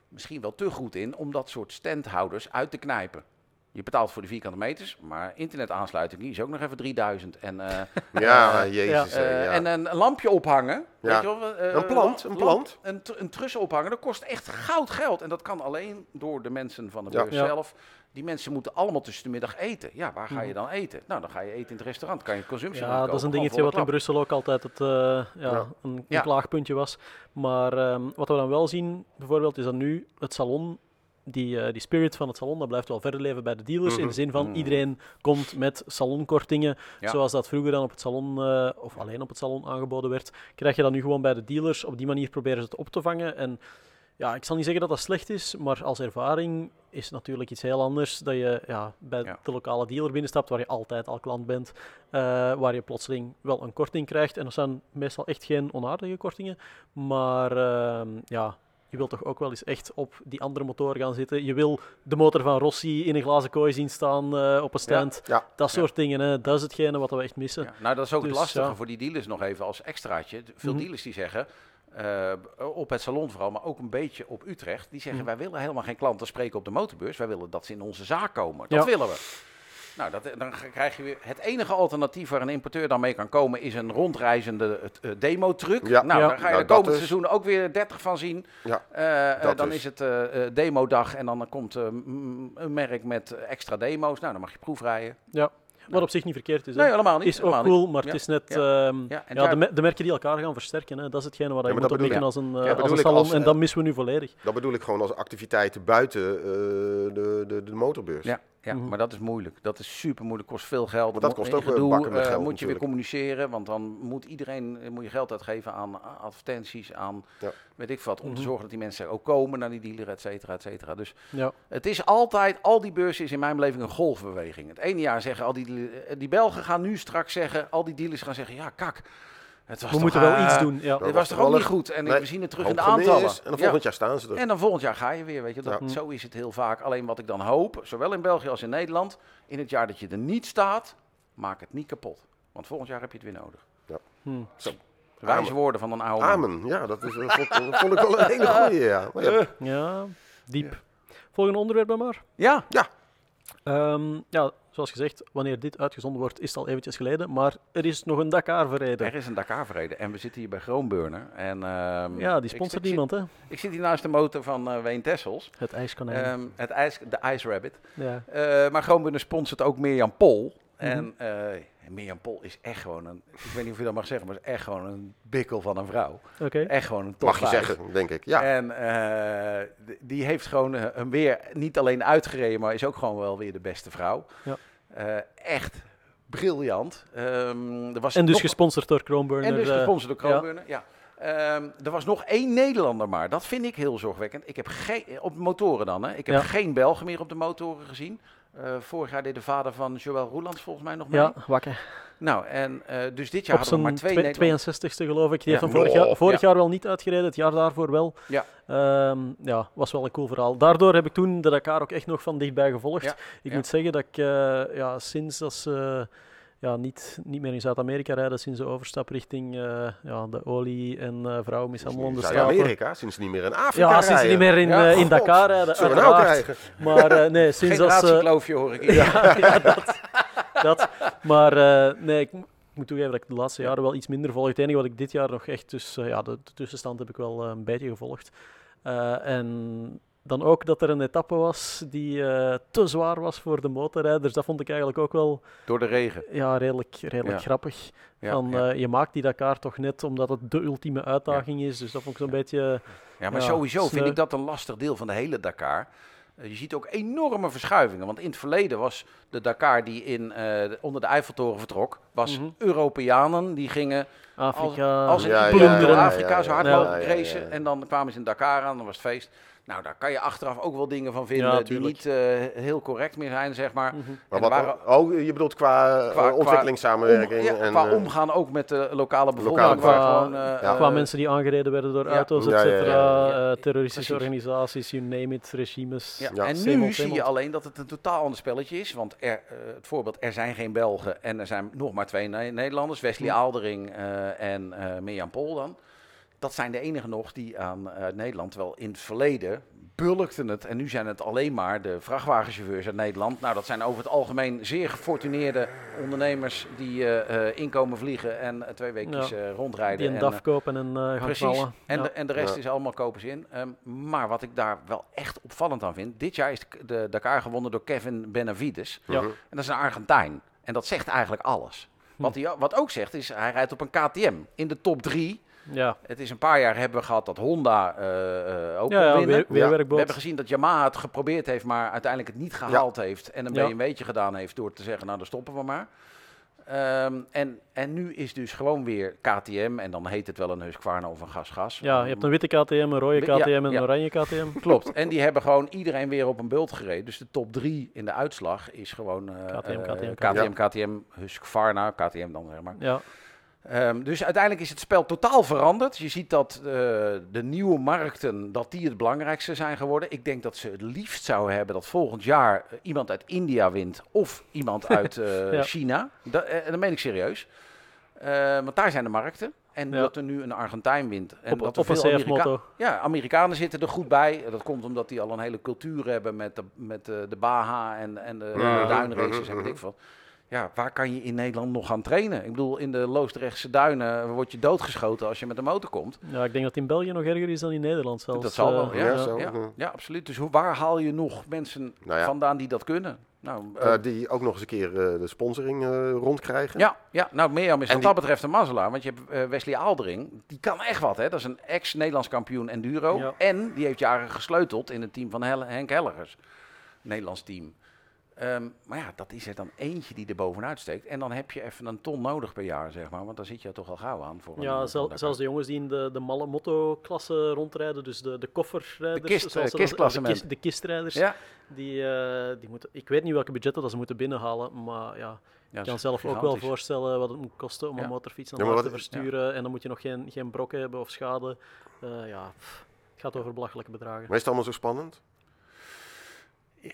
misschien wel te goed in om dat soort standhouders uit te knijpen. Je betaalt voor de vierkante meters, maar internetaansluiting die is ook nog even 3000. En, eh, Ja, eh, jezus. eh, ja. En een lampje ophangen. Ja. Weet je wel, Een plant, een plant. Een, tr- een trussen ophangen, dat kost echt goud geld. En dat kan alleen door de mensen van de Ja. beurs Ja. zelf. Die mensen moeten allemaal tussen de middag eten. Ja, waar ga je Mhm. dan eten? Nou, dan ga je eten in het restaurant. Kan je consumptie Ja, dat is een dingetje wat in Brussel ook altijd het, eh, ja, Ja. een, een Ja. klaagpuntje was. Maar ehm, wat we dan wel zien, bijvoorbeeld, is dat nu het salon, die, eh, die spirit van het salon, dat blijft wel verder leven bij de dealers. In Mhm. de zin van, Mhm. iedereen komt met salonkortingen, Ja. zoals dat vroeger dan op het salon, eh, of alleen op het salon aangeboden werd. Krijg je dat nu gewoon bij de dealers. Op die manier proberen ze het op te vangen. En ja, ik zal niet zeggen dat dat slecht is, maar als ervaring is het natuurlijk iets heel anders. Dat je ja, bij Ja. de lokale dealer binnenstapt, waar je altijd al klant bent, eh, waar je plotseling wel een korting krijgt. En dat zijn meestal echt geen onaardige kortingen, maar ehm, ja, je wilt toch ook wel eens echt op die andere motor gaan zitten. Je wil de motor van Rossi in een glazen kooi zien staan eh, op een stand. Ja. Dat soort dingen, hè. dat is hetgene wat we echt missen. Ja, nou, dat is ook Dus, het lastige ja. voor die dealers nog even als extraatje. Veel Mhm. dealers die zeggen, op het salon vooral, maar ook een beetje op Utrecht. Die zeggen, wij willen helemaal geen klanten spreken op de motorbeurs. Wij willen dat ze in onze zaak komen. Dat willen we. Nou, dat, dan krijg je weer het enige alternatief waar een importeur dan mee kan komen is een rondreizende uh, demo-truck. Ja. Nou, dan ga je nou, de komende seizoen ook weer 30 van zien. Ja, uh, dan is, het uh, demo-dag en dan komt een merk met extra demo's. Nou, dan mag je proefrijden. Ja. Wat op zich niet verkeerd is. Nee, helemaal niet. Is ook cool, maar het is net... Ja. Uh, ja, ja de, de, merken die elkaar gaan versterken, hè, dat is hetgene waar je moet op als een, uh, als een salon. Als, en dat missen we nu volledig. Dat bedoel ik gewoon als activiteiten buiten uh, de, de, de motorbeurs. Ja, ja, mhm. maar dat is moeilijk. Dat is super moeilijk. Kost veel geld. Maar dat kost ook gedoe. Uh, geld, moet je weer communiceren, want dan moet iedereen moet je geld uitgeven aan advertenties, aan ja. weet ik wat, om te mhm. zorgen dat die mensen ook komen naar die dealer, et cetera, et cetera. Dus ja. het is altijd, al die beurzen is in mijn beleving een golfbeweging. Het ene jaar zeggen al die, die Belgen gaan nu straks zeggen, al die dealers gaan zeggen, ja kak, we moeten wel iets doen. Ja. Dit was toch ook niet goed. En we zien het terug in de aantallen. en dan volgend jaar staan ze er. En dan volgend jaar ga je weer. Weet je, dat, Zo is het heel vaak. Alleen wat ik dan hoop, zowel in België als in Nederland, in het jaar dat je er niet staat, maak het niet kapot. Want volgend jaar heb je het weer nodig. Ja. Hm. Zo. Wijze woorden van een oude Amen. Ja, dat, is, vond, vond, ik wel een hele goede. Ja. ja. ja, diep. Volgende onderwerp maar. Ja. Ja. Um, ja, zoals gezegd, wanneer dit uitgezonden wordt, is het al eventjes geleden. Maar er is nog een Dakar verreden. Er is een Dakar verreden. En we zitten hier bij Groenburner. En, um, ja, die sponsort niemand, hè? Ik zit hier naast de motor van uh, Wayne Tessels. Het ijskonijn. Um, het ijs, de Ice Rabbit. Ja. Uh, maar Groenburner sponsort ook Mirjam Pol. -hmm. En uh, Mirjam Pol is echt gewoon een, ik weet niet of je dat mag zeggen, maar is echt gewoon een bikkel van een vrouw. Oké. Echt gewoon een top Mag je zeggen, denk ik, ja. En uh, die heeft gewoon hem weer niet alleen uitgereden, maar is ook gewoon wel weer de beste vrouw. Ja. Uh, echt briljant. Um, er was en dus gesponsord door Kroonburner. En dus gesponsord door Kroonburner, ja. ja. Um, er was nog één Nederlander maar. Dat vind ik heel zorgwekkend. Ik heb geen, op motoren dan, hè. Ik heb ja. geen Belgen meer op de motoren gezien. Uh, vorig jaar deed de vader van Joël Roelands volgens mij nog mee. Ja, wakker. Nou, en uh, dus dit jaar hadden we maar twee... 62ste geloof ik. Die ja. heeft vorig, jaar, vorig ja. jaar wel niet uitgereden, het jaar daarvoor wel. Ja. Um, ja, was wel een cool verhaal. Daardoor heb ik toen de Dakar ook echt nog van dichtbij gevolgd. Ja. Ik moet zeggen dat ik uh, ja, sinds dat ze ja, niet, niet meer in Zuid-Amerika rijden sinds de overstap richting uh, ja, de olie- en uh, vrouwenmishandelende staten. Zuid-Amerika, sinds niet meer in Afrika Ja, sinds niet meer in, ja, uh, in Dakar rijden. Zullen we nou krijgen? Maar nee, sinds als... Generatiekloofje hoor ik ja, ja, dat, dat. Maar nee, ik, ik moet toegeven dat ik de laatste jaren wel iets minder volg. Het enige wat ik dit jaar nog echt... Dus ja, de, de tussenstand heb ik wel een beetje gevolgd. en dan ook dat er een etappe was die uh, te zwaar was voor de motorrijders. Dat vond ik eigenlijk ook wel... Door de regen? Ja, redelijk, redelijk grappig. Van, ja. Uh, je maakt die Dakar toch net omdat het de ultieme uitdaging is. Dus dat vond ik zo'n beetje... Ja, maar sowieso vind ik dat een lastig deel van de hele Dakar. Uh, je ziet ook enorme verschuivingen. Want in het verleden was de Dakar die in, onder de Eiffeltoren vertrok... was mm -hmm. Europeanen die gingen... Afrika. Als, als in ja, Afrika zo hard mogelijk racen. En dan kwamen ze in Dakar aan, dan was het feest. Nou, daar kan je achteraf ook wel dingen van vinden die niet uh, heel correct meer zijn, zeg maar. Mm -hmm. maar wat, waren, oh, je bedoelt qua, qua uh, ontwikkelingssamenwerking? Om, ja, en, qua uh, omgaan ook met de lokale bevolking. Qua, gewoon, ja. qua mensen die aangereden werden door auto's, et cetera. terroristische Precies. organisaties, you name it, regimes. En nu zie je alleen dat het een totaal ander spelletje is. Want er, het voorbeeld, er zijn geen Belgen en er zijn nog maar twee Nederlanders. Wesley hm. Aldering en Mirjam Pol dan dat zijn de enige nog die aan uh, Nederland, wel in het verleden bulkten het. En nu zijn het alleen maar de vrachtwagenchauffeurs uit Nederland. Nou, dat zijn over het algemeen zeer gefortuneerde ondernemers die uh, inkomen vliegen en twee weken ja. rondrijden. Die een DAF kopen en gaan Precies. En, de, en de rest is allemaal kopers in. Um, maar wat ik daar wel echt opvallend aan vind. Dit jaar is de Dakar gewonnen door Kevin Benavides. Ja. En dat is een Argentijn. En dat zegt eigenlijk alles. Hm. Wat, hij, wat ook zegt is, hij rijdt op een KTM. In de top drie ja. Het is een paar jaar hebben we gehad dat Honda uh, ook ja, winnen. Weer, weer we hebben gezien dat Yamaha het geprobeerd heeft, maar uiteindelijk het niet gehaald heeft. En een BMW'tje gedaan heeft door te zeggen, nou dan stoppen we maar. Um, en, en nu is dus gewoon weer KTM en dan heet het wel een Husqvarna of een gas-gas. Ja, je hebt een witte KTM, een rode KTM en een oranje KTM. Klopt. En die hebben gewoon iedereen weer op een bult gereden. Dus de top 3 in de uitslag is gewoon uh, KTM, KTM, KTM, KTM, KTM, Husqvarna, KTM dan zeg maar. Ja. Um, dus uiteindelijk is het spel totaal veranderd. Je ziet dat uh, de nieuwe markten dat die het belangrijkste zijn geworden. Ik denk dat ze het liefst zouden hebben dat volgend jaar uh, iemand uit India wint of iemand uit uh, ja. China. Dat, dat meen ik serieus. want daar zijn de markten. En dat er nu een Argentijn wint. En op, dat er veel Amerika Ja, Amerikanen zitten er goed bij. Dat komt omdat die al een hele cultuur hebben met de, met de, de Baha en, en de, ja. de duinraces en weet ik veel ja, waar kan je in Nederland nog gaan trainen? Ik bedoel, in de Loosdrechtse duinen word je doodgeschoten als je met de motor komt. Ja, ik denk dat in België nog erger is dan in Nederland zelfs. Dat zal wel, ja, ja, ja, absoluut. Dus hoe, waar haal je nog mensen nou vandaan die dat kunnen? Nou, uh, die ook nog eens een keer uh, de sponsoring uh, rondkrijgen. Ja, ja, nou Mirjam is en wat dat betreft een mazzelaar. Want je hebt Wesley Aaldering, die kan echt wat. Hè? Dat is een ex-Nederlands kampioen enduro. Ja. En die heeft jaren gesleuteld in het team van Hel Henk Hellegers. Nederlands team. Ehm, maar ja, dat is er dan eentje die er bovenuit steekt. En dan heb je even een ton nodig per jaar, zeg maar. Want dan zit je toch al gauw aan. Voor ja, zelfs de jongens die in de, de malle motto-klasse rondrijden, dus de, de kofferrijders. De, kist, uh, kistklasse de, kist, de, kistrijders. Ja. Die, uh, die moeten, ik weet niet welke budgetten dat ze moeten binnenhalen, maar ja... Ja, ik kan zelf ook wel voorstellen wat het moet kosten om een motorfiets naar ja, te versturen. En dan moet je nog geen, geen brokken hebben of schade. Uh, ja, het gaat over belachelijke bedragen. Maar is het allemaal zo spannend?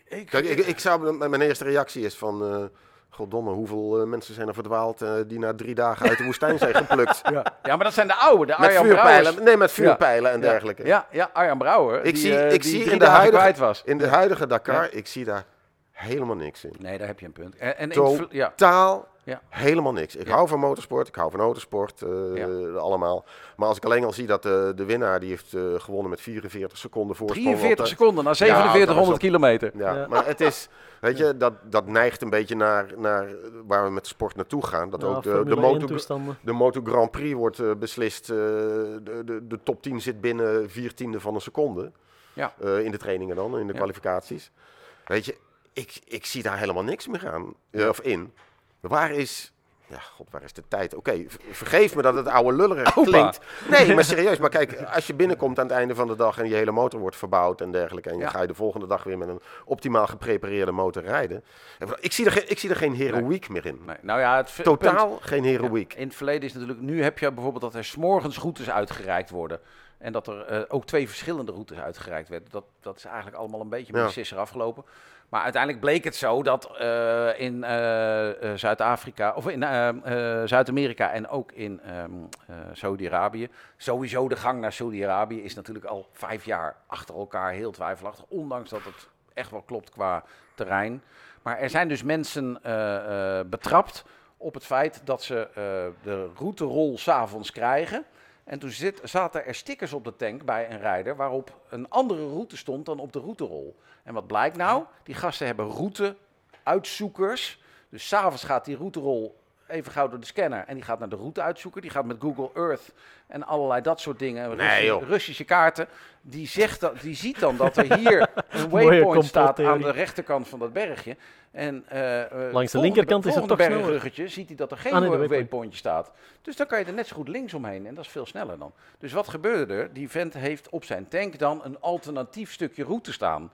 Ik, Kijk, ik, ik zou, mijn eerste reactie is van... Uh, Goddomme, hoeveel uh, mensen zijn er verdwaald uh, die na drie dagen uit de woestijn zijn geplukt? Ja, ja maar dat zijn de oude, de Arjan met vuurpijlen, Nee, met vuurpijlen ja. en dergelijke. Ja, ja, Arjan Brouwer. Ik die, zie, ik die zie in, de huidige, was. in de huidige Dakar, ik zie daar helemaal niks in. Nee, daar heb je een punt. En, en Totaal ja. helemaal niks. Ik hou van motorsport, ik hou van autosport, uh, allemaal. Maar als ik alleen al zie dat de, de winnaar die heeft uh, gewonnen met 44 seconden voorsprong. 43 seconden na 4700 kilometer. Ja, maar het is, weet je, dat, dat neigt een beetje naar, naar waar we met de sport naartoe gaan. Dat ook de, de, moto, de Moto Grand Prix wordt uh, beslist. de, de, de top 10 zit binnen vier tiende van een seconde. Ja. in de trainingen dan, in de kwalificaties. Weet je, ik, ik zie daar helemaal niks meer aan, of in. Waar is... Ja, god, waar is de tijd? Oké, vergeef me dat het oude lullerig klinkt. Nee, maar serieus. Maar kijk, als je binnenkomt aan het einde van de dag en je hele motor wordt verbouwd en dergelijke. En je ga je de volgende dag weer met een optimaal geprepareerde motor rijden. Ik zie er, ik zie er geen heroïek meer in. Nee. Nou ja, het Totaal geen heroïek. in het verleden is natuurlijk, nu heb je bijvoorbeeld dat er s'morgens routes uitgereikt worden. En dat er uh, ook twee verschillende routes uitgereikt werden. Dat, dat is eigenlijk allemaal een beetje met de sisser afgelopen. Maar uiteindelijk bleek het zo dat uh, in uh, Zuid-Afrika, of in Zuid-Amerika en ook in um, Saudi-Arabië, sowieso de gang naar Saudi-Arabië is natuurlijk al vijf jaar achter elkaar heel twijfelachtig. Ondanks dat het echt wel klopt qua terrein. Maar er zijn dus mensen betrapt op het feit dat ze de routerol s'avonds krijgen. En toen zit, zaten er stickers op de tank bij een rijder waarop een andere route stond dan op de routerol. En wat blijkt nou? Die gasten hebben route-uitzoekers. Dus s'avonds gaat die routerol even gauw door de scanner en die gaat naar de route uitzoeken. Die gaat met Google Earth en allerlei dat soort dingen, nee, Russische, kaarten. Die, zegt dat, die ziet dan dat er hier een waypoint staat aan de rechterkant van dat bergje. En uh, langs de linkerkant is het toch bergruggetje ziet hij dat er geen ah, waypointje staat. Dus dan kan je er net zo goed links omheen en dat is veel sneller dan. Dus wat gebeurde er? Die vent heeft op zijn tank dan een alternatief stukje route staan.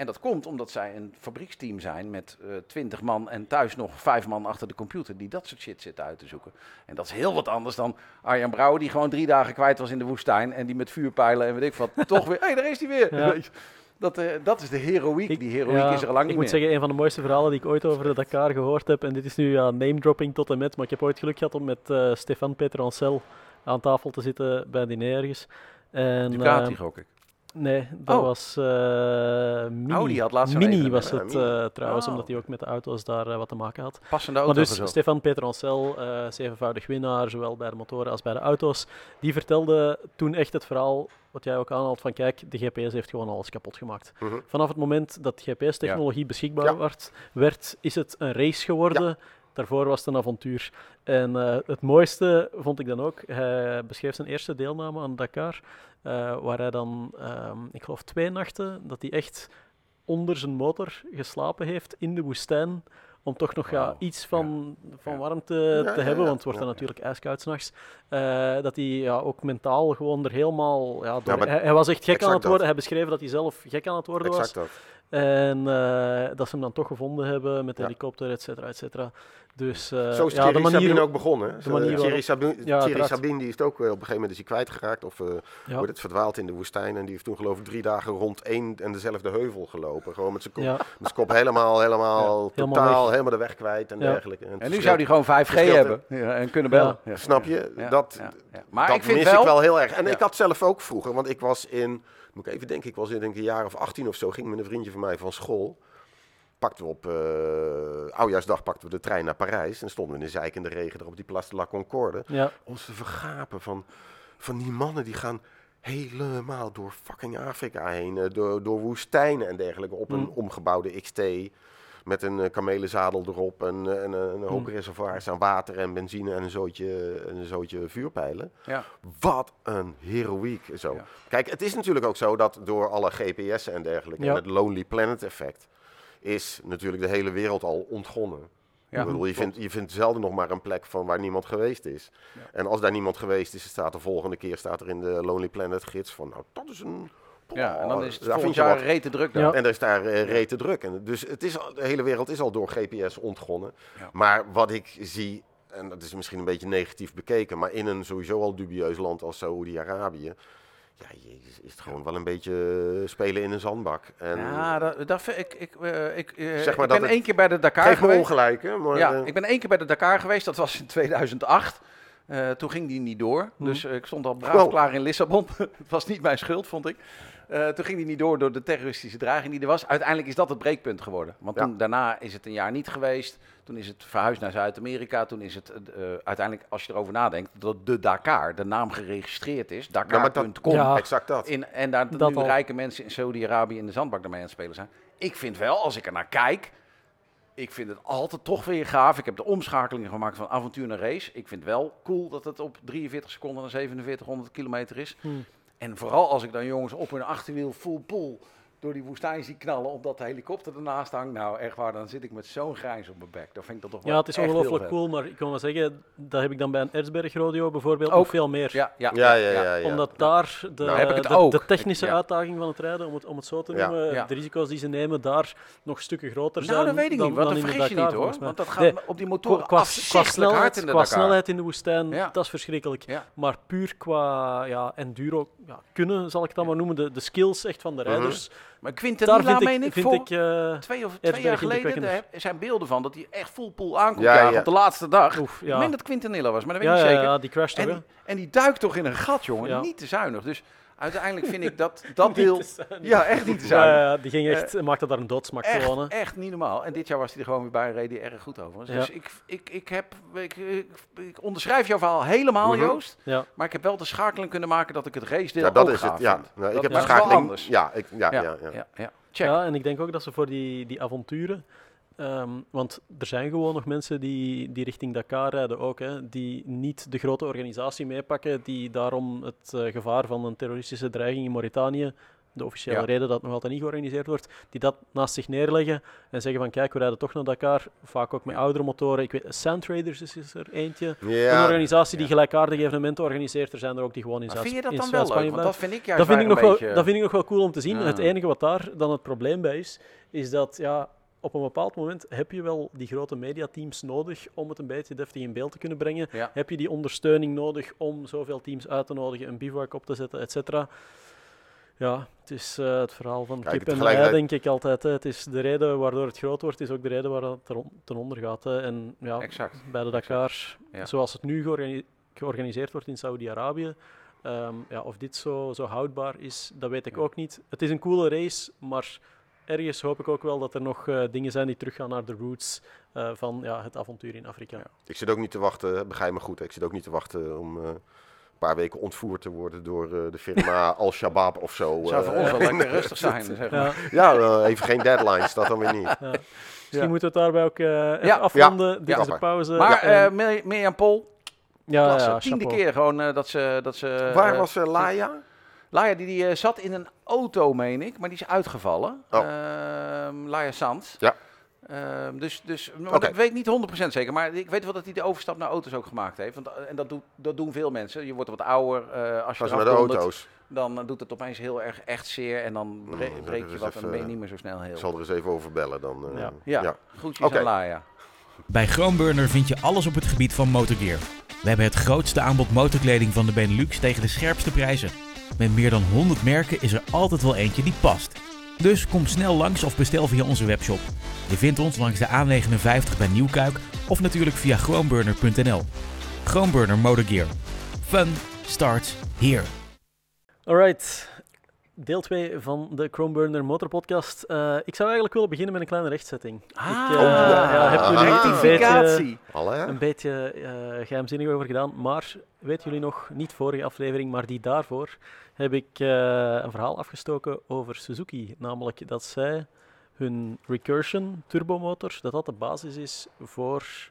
En dat komt omdat zij een fabrieksteam zijn met uh, eh, 20 man en thuis nog vijf man achter de computer die dat soort shit zitten uit te zoeken. En dat is heel wat anders dan Arjan Brouwer die gewoon drie dagen kwijt was in de woestijn en die met vuurpijlen en weet ik wat, toch weer, hé, hey, daar is hij weer. Dat, uh, dat is de heroïek. Die heroïek is er lang niet meer. Ik moet zeggen, een van de mooiste verhalen die ik ooit over de Dakar gehoord heb, en dit is nu ja, name-dropping tot en met, maar ik heb ooit geluk gehad om met uh, Stefan Petroncel aan tafel te zitten bij een ergens. En, Ducati, gok ik. Nee, dat oh. was uh, Mini. Oh, die had laatst Mini was het uh, trouwens, oh. omdat hij ook met de auto's daar uh, wat te maken had. Passende auto. Maar dus Stefan Petroncel, zevenvoudig winnaar, zowel bij de motoren als bij de auto's, die vertelde toen echt het verhaal, wat jij ook aanhaalt, van kijk, de GPS heeft gewoon alles kapot gemaakt. Mhm. Vanaf het moment dat GPS-technologie beschikbaar werd, werd, is het een race geworden. Daarvoor was het een avontuur. En het mooiste vond ik dan ook, hij beschreef zijn eerste deelname aan Dakar. Uh, waar hij dan, um, ik geloof twee nachten, dat hij echt onder zijn motor geslapen heeft in de woestijn. Om toch nog ja, iets van, van warmte te hebben, want het wordt dan natuurlijk ijskoud s'nachts. Uh, dat hij ja, ook mentaal gewoon er helemaal. Ja, door, hij, hij, was echt gek aan het worden. Hij beschreef dat hij zelf gek aan het worden exact was. Dat. En uh, dat ze hem dan toch gevonden hebben met de helikopter, et cetera, et cetera. Dus, uh, Zo is ja, Thierry Sabine ook begonnen. De manier Thierry, Sabine, ja, Thierry Sabine die is het ook op een gegeven moment is hij kwijtgeraakt of uh, ja. wordt het verdwaald in de woestijn. En die heeft toen geloof ik drie dagen rond één en dezelfde heuvel gelopen. Gewoon met zijn kop, met zijn kop helemaal, helemaal, totaal, helemaal, helemaal de weg kwijt en dergelijke. En, en nu zou hij gewoon 5G hebben en kunnen bellen. Snap je? Dat, Maar dat ik vind mis wel, ik wel heel erg. En ik had zelf ook vroeger, want ik was in, moet ik even denken, ik was in denk ik een jaar of 18 of zo, ging met een vriendje van mij van school pakten we op uh, oudjaarsdag pakten we de trein naar Parijs. En stonden we in de zeik in de regen er op die Place de la Concorde. Ja. Ons te vergapen van, van die mannen die gaan helemaal door fucking Afrika heen. Uh, door, door woestijnen en dergelijke op een mm. omgebouwde XT. Met een uh, kamelenzadel erop en, en een hoop mm. reservoirs aan water en benzine en een zootje, een zootje vuurpijlen. Ja. Wat een heroïek zo. Kijk, het is natuurlijk ook zo dat door alle GPS'en en dergelijke en het Lonely Planet effect is natuurlijk de hele wereld al ontgonnen. Ja, ik bedoel, je, vindt, je vindt zelden nog maar een plek van waar niemand geweest is. En als daar niemand geweest is, staat de volgende keer staat er in de Lonely Planet gids van, nou, dat is een... Ja, en dan is het je jaar rete druk dan. En er is daar uh, rete druk. En dus het is, de hele wereld is al door GPS ontgonnen. Maar wat ik zie, en dat is misschien een beetje negatief bekeken, maar in een sowieso al dubieus land als Saoedi-Arabië, ja, jezus, is het gewoon wel een beetje eh, spelen in een zandbak. En ja, dat, dat ik, ik, uh, ik, uh, zeg maar ik ben één keer bij de Dakar geweest. Geef ongelijk, hè? Maar, ja, ik ben één keer bij de Dakar geweest, dat was in 2008. toen ging die niet door, mhm. dus ik stond al braaf klaar in Lissabon. het was niet mijn schuld, vond ik. Uh, toen ging die niet door door de terroristische dreiging die er was. Uiteindelijk is dat het breekpunt geworden. Want toen, daarna is het een jaar niet geweest. Toen is het verhuisd naar Zuid-Amerika. Toen is het uh, uiteindelijk, als je erover nadenkt, dat de Dakar, de naam geregistreerd is. Dakar.com. Ja, exact dat. In, en daar dat nu rijke mensen in Saudi-Arabië in de zandbak ermee aan het spelen zijn. Ik vind wel, als ik er naar kijk, ik vind het altijd toch weer gaaf. Ik heb de omschakeling gemaakt van avontuur naar race. Ik vind wel cool dat het op 43 seconden naar 4700 kilometer is. Hmm. En vooral als ik dan jongens op hun achterwiel full pull door die woestijn zie knallen, omdat de helikopter ernaast hangt. Nou, echt waar, dan zit ik met zo'n grijns op mijn bek. Dan vind ik dat toch wel Ja, het is ongelooflijk cool, maar ik kan wel zeggen, dat heb ik dan bij een Erzberg Rodeo bijvoorbeeld ook veel meer. Ja, ja, ja. ja, ja, Omdat daar de, nou, heb ik het de, ook. de technische uitdaging van het rijden, om het, om het zo te noemen, de risico's die ze nemen, daar nog stukken groter zijn. Nou, dat weet ik dan, niet, want dat vergis je niet hoor. Want dat gaat op die motoren qua, qua snelheid, in de Qua snelheid in de woestijn, dat is verschrikkelijk. Maar puur qua ja, enduro kunnen, zal ik het dan maar noemen, de, de skills echt van de mhm. rijders. Maar Quinten daar vind ik, ik, vind ik uh, twee of twee jaar geleden er zijn beelden van dat hij echt full pool aankomt ja, ja. op de laatste dag. Oef, ja. Ik meen dat Quintanilla was, maar dat weet ik niet zeker. Ja, die en, en, die duikt toch in een gat, jongen. Niet te zuinig. Dus uiteindelijk vind ik dat dat deel... Ja, echt niet te. Ja, die ging echt, uh, maakte daar een doodsmak echt, Echt niet normaal. En dit jaar was hij er gewoon weer bij en reed hij erg goed over. Dus ik, ik, ik, heb, ik, ik, onderschrijf jouw verhaal helemaal, mhm. Joost. Ja. Maar ik heb wel de schakeling kunnen maken dat ik het race deel ja, dat is het, ja. Nou, ik heb de schakeling... Ja, ik, ja, ja, ja. ja. Ja, en ik denk ook dat ze voor die, die avonturen. Ehm, want er zijn gewoon nog mensen die, die richting Dakar rijden ook, hè, die niet de grote organisatie meepakken, die daarom het uh, gevaar van een terroristische dreiging in Mauritanië, de officiële reden dat het nog altijd niet georganiseerd wordt, die dat naast zich neerleggen en zeggen van kijk, we rijden toch naar Dakar, vaak ook met oudere motoren. Ik weet, Sand Traders is, is er eentje, een organisatie die gelijkaardige evenementen organiseert. Er zijn er ook die gewoon in Zuid-Spanje Vind je dat dan wel leuk? Want dat vind ik juist dat vind ik nog beetje... wel, Dat vind ik nog wel cool om te zien. Het enige wat daar dan het probleem bij is, is dat ja, op een bepaald moment heb je wel die grote mediateams nodig om het een beetje deftig in beeld te kunnen brengen. Heb je die ondersteuning nodig om zoveel teams uit te nodigen, een bivouac op te zetten, et cetera. Ja, het is uh, het verhaal van Kijk, kip en ei, denk ik altijd. Hè. Het is de reden waardoor het groot wordt, is ook de reden waar het ten onder gaat. Hè. En ja, exact. bij de Dakar, ja. zoals het nu georganiseerd wordt in Saudi-Arabië, um, ja, of dit zo, zo houdbaar is, dat weet ik ook niet. Het is een coole race, maar ergens hoop ik ook wel dat er nog uh, dingen zijn die teruggaan naar de roots uh, van ja, het avontuur in Afrika. Ja. Ik zit ook niet te wachten, begrijp me goed, ik zit ook niet te wachten om paar weken ontvoerd te worden door uh, de firma Al-Shabaab of zo. Zou voor ons wel lekker rustig zijn, zeg maar. Ja, ja even geen deadlines, dat dan weer niet. Ja. Misschien moeten we het daarbij ook uh, ja. afronden. Dit is de pauze. Maar uh, Mirjam Pol, ja, ja, tiende keer gewoon dat ze... Dat ze Waar was Laia? Laia die, die zat in een auto, meen ik, maar die is uitgevallen. Oh. Ehm, Laia Sands. Ja. Ehm, dus dus ik weet niet 100% zeker, maar ik weet wel dat hij de overstap naar auto's ook gemaakt heeft. Want, en dat, doet, dat doen veel mensen. Je wordt wat ouder uh, als je met de auto's. Dan uh, doet het opeens heel erg echt zeer en dan bre breek je wat en dan ben je niet meer zo snel heel. Ik zal er eens even over bellen dan. Uh, ja. ja, ja. Groetjes okay. aan Laia. Bij Groenburner vind je alles op het gebied van motorgear. We hebben het grootste aanbod motorkleding van de Benelux tegen de scherpste prijzen. Met meer dan 100 merken is er altijd wel eentje die past. Dus kom snel langs of bestel via onze webshop. Je vindt ons langs de A59 bij Nieuwkuik of natuurlijk via groenburner.nl. Groenburner Motorgear. Fun starts here. Alright, deel 2 van de Chromeburner Motorpodcast. Uh, ik zou eigenlijk willen beginnen met een kleine rechtzetting. Ah, ik uh, ja, heb jullie ah, een beetje, een beetje uh, geheimzinnig over gedaan. Maar weten jullie nog, niet vorige aflevering, maar die daarvoor, heb ik een verhaal afgestoken over Suzuki. Namelijk dat zij hun Recursion turbomotor, dat dat de basis is voor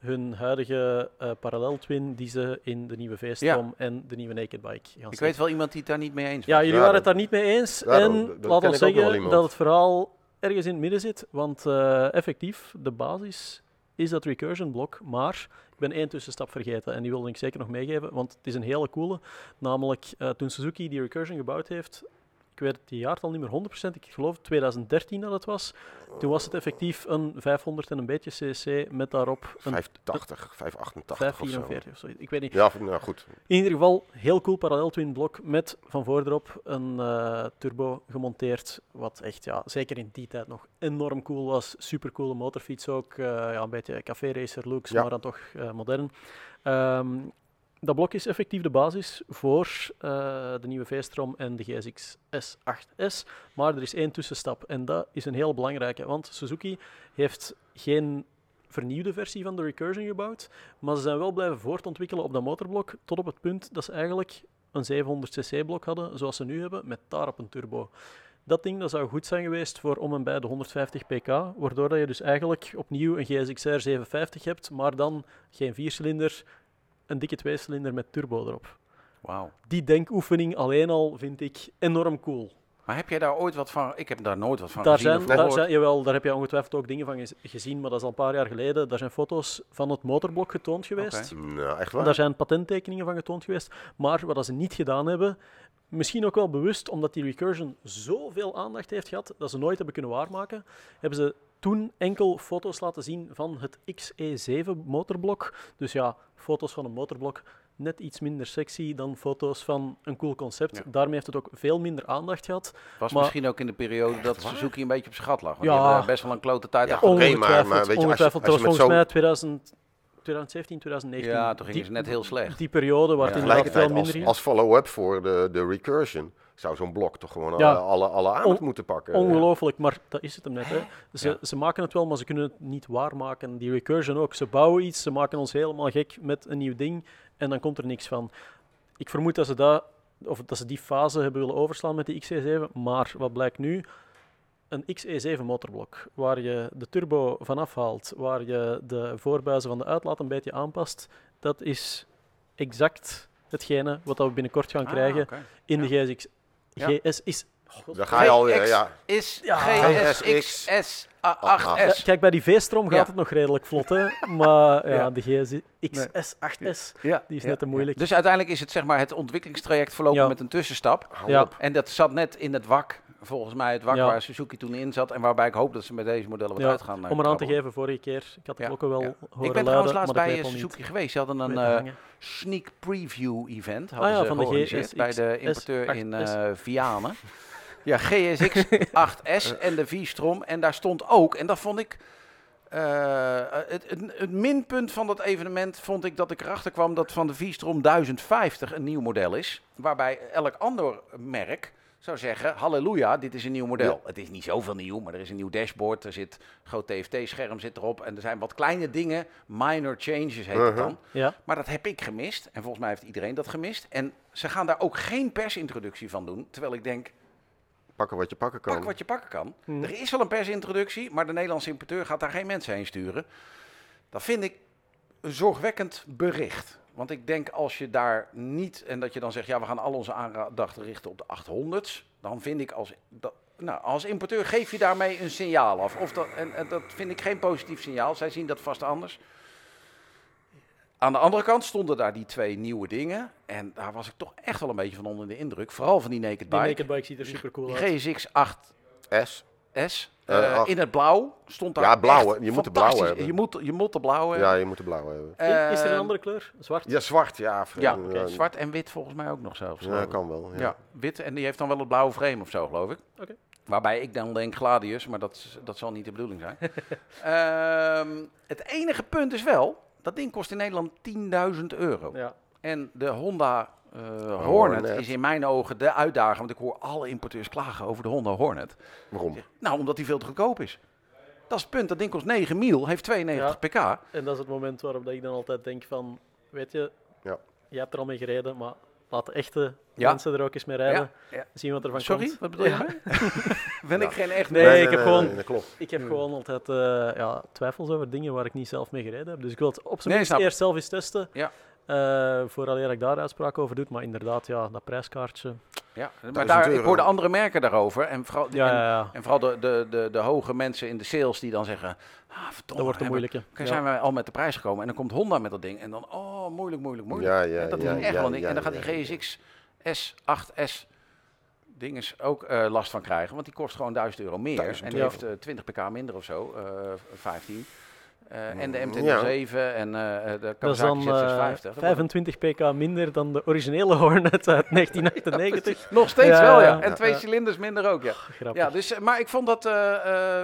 hun huidige uh, parallel twin die ze in de nieuwe V-Strom en de nieuwe Naked Bike gaan Ik weet wel iemand die het daar niet mee eens was. Ja, jullie waren het daar niet mee eens. en laat ons zeggen dat het verhaal ergens in het midden zit. Want uh, effectief, de basis is dat recursion blok. Maar ik ben één tussenstap vergeten en die wilde ik zeker nog meegeven. Want het is een hele coole. Namelijk, uh, toen Suzuki die recursion gebouwd heeft, ik weet het jaartal niet meer 100%, ik geloof 2013 dat het was. Toen was het effectief een 500 en een beetje cc met daarop een 580, 588 544 of zo. Ik weet niet. Ja, nou goed. In ieder geval, heel cool parallel twin blok met van voorderop een uh, turbo gemonteerd, wat echt, ja, zeker in die tijd nog enorm cool was. Super coole motorfiets ook, uh, ja, een beetje café racer looks, ja. maar dan toch uh, modern. Um, dat blok is effectief de basis voor uh, de nieuwe V-strom en de GSX S8S. Maar er is één tussenstap en dat is een heel belangrijke, want Suzuki heeft geen vernieuwde versie van de Recursion gebouwd, maar ze zijn wel blijven voortontwikkelen op dat motorblok tot op het punt dat ze eigenlijk een 700cc blok hadden, zoals ze nu hebben, met daarop een turbo. Dat ding dat zou goed zijn geweest voor om en bij de 150 pk, waardoor dat je dus eigenlijk opnieuw een GSX-R 750 hebt, maar dan geen viercilinder, een dikke tweecilinder met turbo erop. Wauw. Die denkoefening alleen al vind ik enorm cool. Maar heb jij daar ooit wat van? Ik heb daar nooit wat van daar gezien. Zijn, daar zijn, jawel, daar heb je ongetwijfeld ook dingen van gezien, maar dat is al een paar jaar geleden. Daar zijn foto's van het motorblok getoond geweest. Okay. Nou, echt waar? Daar zijn patenttekeningen van getoond geweest. Maar wat ze niet gedaan hebben, misschien ook wel bewust, omdat die recursion zoveel aandacht heeft gehad, dat ze nooit hebben kunnen waarmaken, hebben ze toen enkel foto's laten zien van het XE7 motorblok. Dus ja, foto's van een motorblok net iets minder sexy dan foto's van een cool concept. Ja. Daarmee heeft het ook veel minder aandacht gehad. Was maar misschien ook in de periode dat Suzuki een beetje op schat lag. Want ja, die best wel een klote tijd ja, achter. Oké, maar, maar weet je, ongetwijfeld. als je, als dat was je volgens zo... mij 2000, 2017, 2019. Ja, toen die, ze net heel slecht. Die periode waar Ja. het inderdaad veel minder als, ging. als follow-up voor de, de recursion zou zo'n blok toch gewoon Ja. alle, alle, alle aandacht On- moeten pakken. Ongelooflijk, maar dat is het hem net. Hè. Ze, Ja. ze maken het wel, maar ze kunnen het niet waarmaken. Die recursion ook. Ze bouwen iets, ze maken ons helemaal gek met een nieuw ding en dan komt er niks van. Ik vermoed dat ze, dat, of dat ze die fase hebben willen overslaan met die XE7, maar wat blijkt nu? Een XE7 motorblok, waar je de turbo vanaf haalt, waar je de voorbuizen van de uitlaat een beetje aanpast, dat is exact hetgene wat we binnenkort gaan Ah, krijgen in de GSX. GS is... Daar ga je alweer, GX ja. is Ja. GSX S8S. Ja, kijk, bij die V-strom gaat Ja. het nog redelijk vlot, hè. Maar ja, Ja. de GSX S8S, Ja. die is Ja. net te moeilijk. Dus uiteindelijk is het zeg maar het ontwikkelingstraject verlopen Ja. met een tussenstap. En dat zat net in het wak, volgens mij het wak Ja. waar Suzuki toen in zat. En waarbij ik hoop dat ze met deze modellen wat Ja, uit gaan. eh, Om eraan te krabbelen. geven, vorige keer, ik had de Ja, klokken wel horen Ik ben trouwens laatst bij eh, niet Suzuki geweest. Ze hadden een eh, sneak preview event Ah hadden ze van georganiseerd bij de importeur in S8S. eh Vianen. Ja, GSX 8S en de V-Strom. En daar stond ook, en dat vond ik... het, het, het minpunt van dat evenement vond ik dat ik erachter kwam dat van de V-Strom 1050 een nieuw model is. Waarbij elk ander merk zou zeggen, halleluja, dit is een nieuw model. Het is niet zoveel nieuw, maar er is een nieuw dashboard. Er zit een groot TFT-scherm zit erop. En er zijn wat kleine dingen, minor changes heet het Uh-huh. dan. Ja, Maar dat heb ik gemist. En volgens mij heeft iedereen dat gemist. En ze gaan daar ook geen persintroductie van doen. Terwijl ik denk, Pakken wat je pakken kan. pak wat je pakken kan. Hmm. Er is wel een persintroductie, maar de Nederlandse importeur gaat daar geen mensen heen sturen. Dat vind ik een zorgwekkend bericht. Want ik denk als je daar niet, en dat je dan zegt, ja, we gaan al onze aandacht richten op de 800's. Dan vind ik als, dat, nou, als importeur geef je daarmee een signaal af. Of dat, en, en dat vind ik geen positief signaal. Zij zien dat vast anders. Aan de andere kant stonden daar die twee nieuwe dingen. En daar was ik toch echt wel een beetje van onder de indruk. Vooral van die Naked die Bike. naked bike ziet er super cool Die uit. GSX 8 S. S. Uh, in het blauw stond daar. Ja, blauw. Je moet de blauwe hebben. Je moet, je moet de blauwe Ja, je moet de blauwe hebben. Uh, is er een andere kleur? Zwart? Ja, zwart. Ja, ja okay. zwart en wit volgens mij ook nog zelfs. Ja, kan wel. Ja. ja. wit en die heeft dan wel het blauwe frame of zo, geloof ik. Oké. Waarbij ik dan denk Gladius, maar dat, dat zal niet de bedoeling zijn. um, het enige punt is wel, dat ding kost in Nederland 10.000 euro. Ja. En de Honda uh, Hornet is in mijn ogen de uitdaging. Want ik hoor alle importeurs klagen over de Honda Hornet. Waarom? Nou, omdat die veel te goedkoop is. Dat is het punt. Dat ding kost 9 mil, heeft 92 pk. En dat is het moment waarop ik dan altijd denk van... Weet je, ja. je hebt er al mee gereden, maar laat de echte mensen er ook eens mee rijden. Zien wat er van Sorry, komt. wat bedoel je? ben ik geen echt... Nee, nee, ik heb gewoon, ik heb gewoon altijd uh, ja, twijfels over dingen waar ik niet zelf mee gereden heb. Dus ik wil het op zijn minst eerst zelf eens testen. Ja. Uh, vooral ik daar uitspraak over doe. Maar inderdaad, ja, dat prijskaartje. Ja, maar daar, ik hoorde andere merken daarover. En vooral, ja, en, ja, ja. en vooral de, de, de, de, hoge mensen in de sales die dan zeggen... Ah, verdomme, dat wordt een moeilijke. Zijn wij al met de prijs gekomen. En dan komt Honda met dat ding. En dan, oh, moeilijk, moeilijk, moeilijk. Ja, ja, en dat is echt wel een ding. en dan gaat die GSX S8S dinges ook uh, last van krijgen. Want die kost gewoon 1000 euro meer. 1000 en die heeft uh, 20 pk minder of zo. 15. Uh, en de M207 ja. en uh, de Kawasaki Z650. 25 pk minder dan de originele Hornet uit 1998. Nog steeds ja, wel, ja. En twee cilinders minder ook, ja. Oh, ja dus, maar ik vond dat, uh,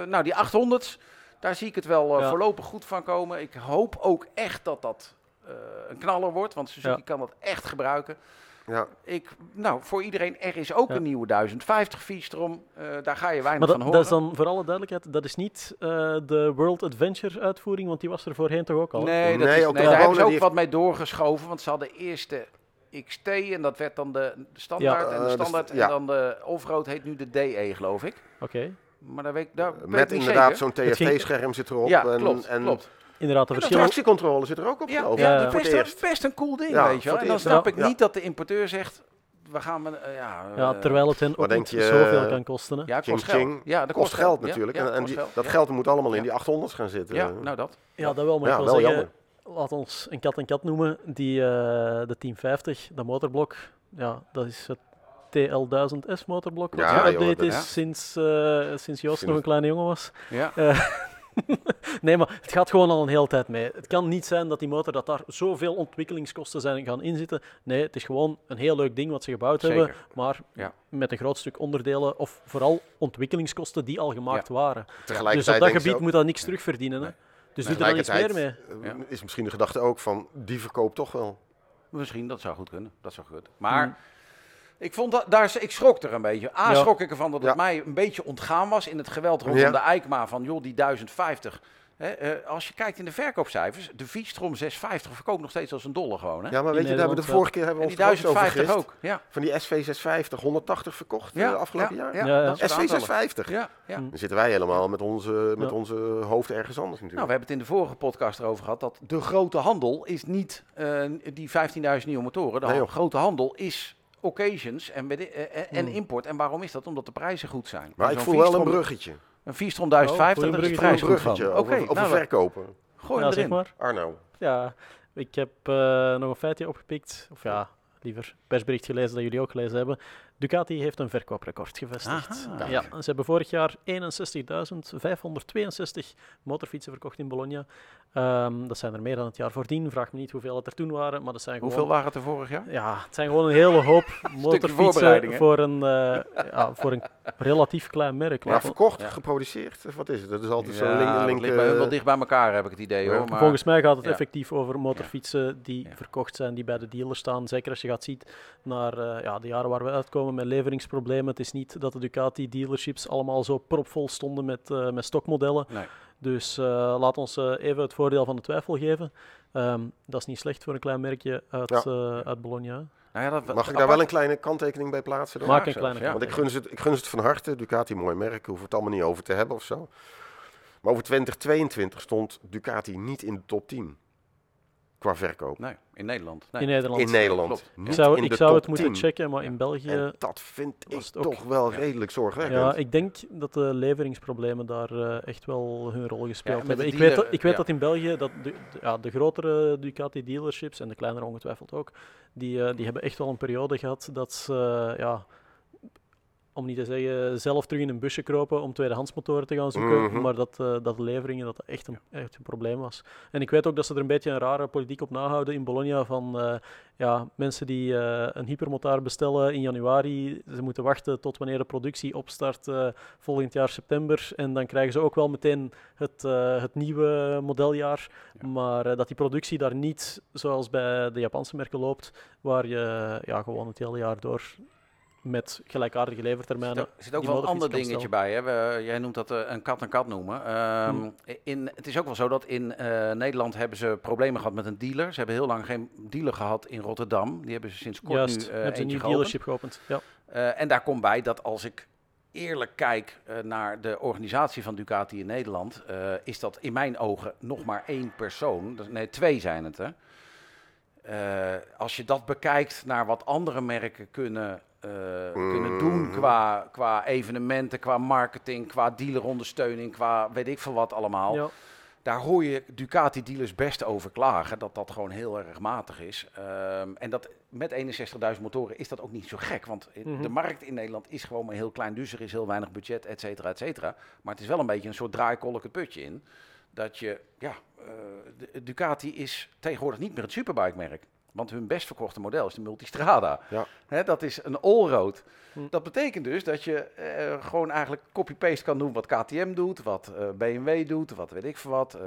nou die 800, daar zie ik het wel voorlopig goed van komen. Ik hoop ook echt dat dat een knaller wordt, want Suzuki kan dat echt gebruiken. Ja. Ik, nou, voor iedereen, er is ook een nieuwe 1050 Vistrom. Uh, daar ga je weinig maar van horen. Dat is dan voor alle duidelijkheid, dat is niet uh, de World Adventure uitvoering, want die was er voorheen toch ook al? Nee, dat nee, is, ook nee daar hebben ze ook wat mee doorgeschoven, want ze hadden eerst de XT en dat werd dan de, standaard. Ja, en de standaard uh, en dan de offroad heet nu de DE, geloof ik. Oké. Okay. Maar daar weet, daar Met inderdaad zo'n TFT-scherm zit erop. Ja, en, klopt, en klopt inderdaad, de verschillen... tractiecontrole zit er ook op. Ja, ja, ja, ja. Best, best, een cool ding, ja, weet je wel. En dan snap ik niet dat de importeur zegt, we gaan... Uh, ja, ja, terwijl het hen ook je, zoveel kan kosten. Hè? Ja, kost geld. Ja, dat kost, geld, natuurlijk. en, en die, dat geld moet allemaal in die 800's gaan zitten. Ja, nou dat. Ja, dat wel, maar ik wil zeggen... Jammer. Laat ons een kat en kat noemen. Die, uh, de 1050, dat motorblok, ja, dat is het TL1000S motorblok. Wat ja, geüpdate is sinds, uh, sinds Joost nog een kleine jongen was. Ja. Nee, maar het gaat gewoon al een hele tijd mee. Het kan niet zijn dat die motor, dat daar zoveel ontwikkelingskosten zijn gaan inzitten. Nee, het is gewoon een heel leuk ding wat ze gebouwd Zeker. hebben, maar ja. met een groot stuk onderdelen of vooral ontwikkelingskosten die al gemaakt ja. waren. Dus op dat gebied moet dat niks terugverdienen. Hè? Dus doe er dan iets meer mee. Ja. Is misschien de gedachte ook van, die verkoopt toch wel. Misschien, dat zou goed kunnen. Dat zou goed. Maar... Hmm. Ik, vond dat, daar, ik schrok er een beetje. A, ja. schrok ik ervan dat het ja. mij een beetje ontgaan was in het geweld rondom ja. de Eikma van joh, die 1050. Hè, uh, als je kijkt in de verkoopcijfers, de V-Strom 650 verkoopt nog steeds als een dolle gewoon. Hè? Ja, maar weet je, daar hebben we de vorige keer hebben we ons die 1050 ook. Ja. Van die SV 650, 180 verkocht ja. uh, afgelopen ja. jaar. Ja, SV 650. Ja, ja. Dan zitten wij helemaal met onze, met onze hoofd ergens anders natuurlijk. Nou, we hebben het in de vorige podcast erover gehad dat de grote handel is niet uh, die 15.000 nieuwe motoren. De nee, grote handel is occasions en, uh, en hmm. import. En waarom is dat? Omdat de prijzen goed zijn. Maar ik voel wel een bruggetje. Een Vistrom 1050, oh, dat is prijs een over, okay, over nou, verkopen. Gooi ja, erin. Zeg maar. Arno. Ja, ik heb uh, nog een feitje opgepikt. Of ja, liever persbericht gelezen dat jullie ook gelezen hebben. Ducati heeft een verkooprecord gevestigd. Aha, ja, ze hebben vorig jaar 61.562 motorfietsen verkocht in Bologna. Um, dat zijn er meer dan het jaar voordien. Vraag me niet hoeveel het er toen waren, maar dat zijn Hoeveel gewoon, waren het er vorig jaar? Ja, het zijn gewoon een hele hoop motorfietsen voor een, uh, ja, voor een relatief klein merk. Maar verkocht, ja. geproduceerd, wat is het? Dat is altijd ja, zo'n link. link ligt bij wel dicht bij elkaar, heb ik het idee. Hoor. Maar Volgens mij gaat het effectief over motorfietsen die verkocht zijn, die bij de dealer staan. Zeker als je gaat zien naar uh, ja, de jaren waar we uitkomen met leveringsproblemen. Het is niet dat de Ducati dealerships allemaal zo propvol stonden met, uh, met stokmodellen. Nee. Dus uh, laat ons uh, even het voordeel van de twijfel geven. Um, dat is niet slecht voor een klein merkje uit, ja. uh, uit Bologna. Nou ja, dat, Mag ik daar wel een kleine kanttekening bij plaatsen? Dan? Maak een kleine ja, Want ik gun, het, ik gun het van harte. Ducati, mooi merk. Hoeven het allemaal niet over te hebben of zo. Maar over 2022 stond Ducati niet in de top 10. Qua verkoop. Nee, in Nederland. Nee. In Nederland. In Nederland. Ik zou, ik zou het moeten checken, maar in België... En dat vind ik toch wel redelijk zorgwekkend. Ja, ik denk dat de leveringsproblemen daar uh, echt wel hun rol gespeeld ja, hebben. Ik dealer, weet, dat, ik weet ja. dat in België dat de, de, ja, de grotere Ducati dealerships, en de kleinere ongetwijfeld ook, die, uh, die hebben echt wel een periode gehad dat ze... Uh, ja, om niet te zeggen, zelf terug in een busje kropen om tweedehandsmotoren te gaan zoeken. Mhm. Maar dat, uh, dat de leveringen dat echt een, echt een probleem was. En ik weet ook dat ze er een beetje een rare politiek op nahouden in Bologna. Van uh, ja, mensen die uh, een hypermotor bestellen in januari, ze moeten wachten tot wanneer de productie opstart volgend jaar september. En dan krijgen ze ook wel meteen het, het nieuwe modeljaar. Maar dat die productie daar niet zoals bij de Japanse merken loopt, waar je ja, gewoon het hele jaar door met gelijkaardige levertermijnen. Er zit ook wel een ander dingetje bij. Hè? We, jij noemt dat uh, een kat een kat noemen. Um, hmm. in, het is ook wel zo dat in uh, Nederland hebben ze problemen gehad met een dealer. Ze hebben heel lang geen dealer gehad in Rotterdam. Die hebben ze sinds kort Juist, nu uh, hebben ze een nieuw dealership geopend. Ja. en daar komt bij dat als ik eerlijk kijk naar de organisatie van Ducati in Nederland, is dat in mijn ogen nog maar één persoon. Nee, twee zijn het. Hè? als je dat bekijkt naar wat andere merken kunnen uh, kunnen doen mm. qua, qua evenementen, qua marketing, qua dealerondersteuning, qua weet ik veel wat allemaal. Ja. Daar hoor je Ducati-dealers best over klagen, dat dat gewoon heel erg matig is. Um, en dat met 61.000 motoren is dat ook niet zo gek, want mhm. de markt in Nederland is gewoon maar heel klein, dus er is heel weinig budget, et cetera, et cetera. Maar het is wel een beetje een soort draaikolk het putje in, dat je, ja, uh, Ducati is tegenwoordig niet meer het superbike-merk. Want hun best verkochte model is de Multistrada. Ja. dat is een allroad. Hm. Dat betekent dus dat je uh, gewoon eigenlijk copy-paste kan doen wat KTM doet, wat uh, eh, BMW doet, wat weet ik veel wat. Uh,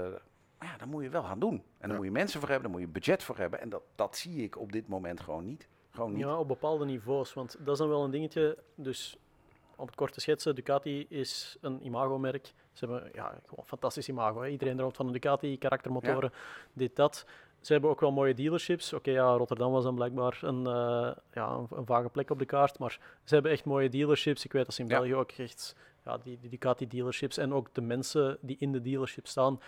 ja, dan moet je wel gaan doen. En dan moet je mensen voor hebben, dan moet je budget voor hebben. En dat, dat zie ik op dit moment gewoon niet. Gewoon niet. Ja, op bepaalde niveaus. Want dat is dan wel een dingetje. Dus om het kort te schetsen, Ducati is een imagomerk. Ze hebben ja, gewoon een fantastisch imago. Hè. Iedereen droomt van een Ducati, karaktermotoren, dit, dat. Ze hebben ook wel mooie dealerships. Oké, ja, Rotterdam was dan blijkbaar een, uh, ja, een, vage plek op de kaart. Maar ze hebben echt mooie dealerships. Ik weet dat ze in België ook echt ja, die, die Ducati dealerships en ook de mensen die in de dealership staan.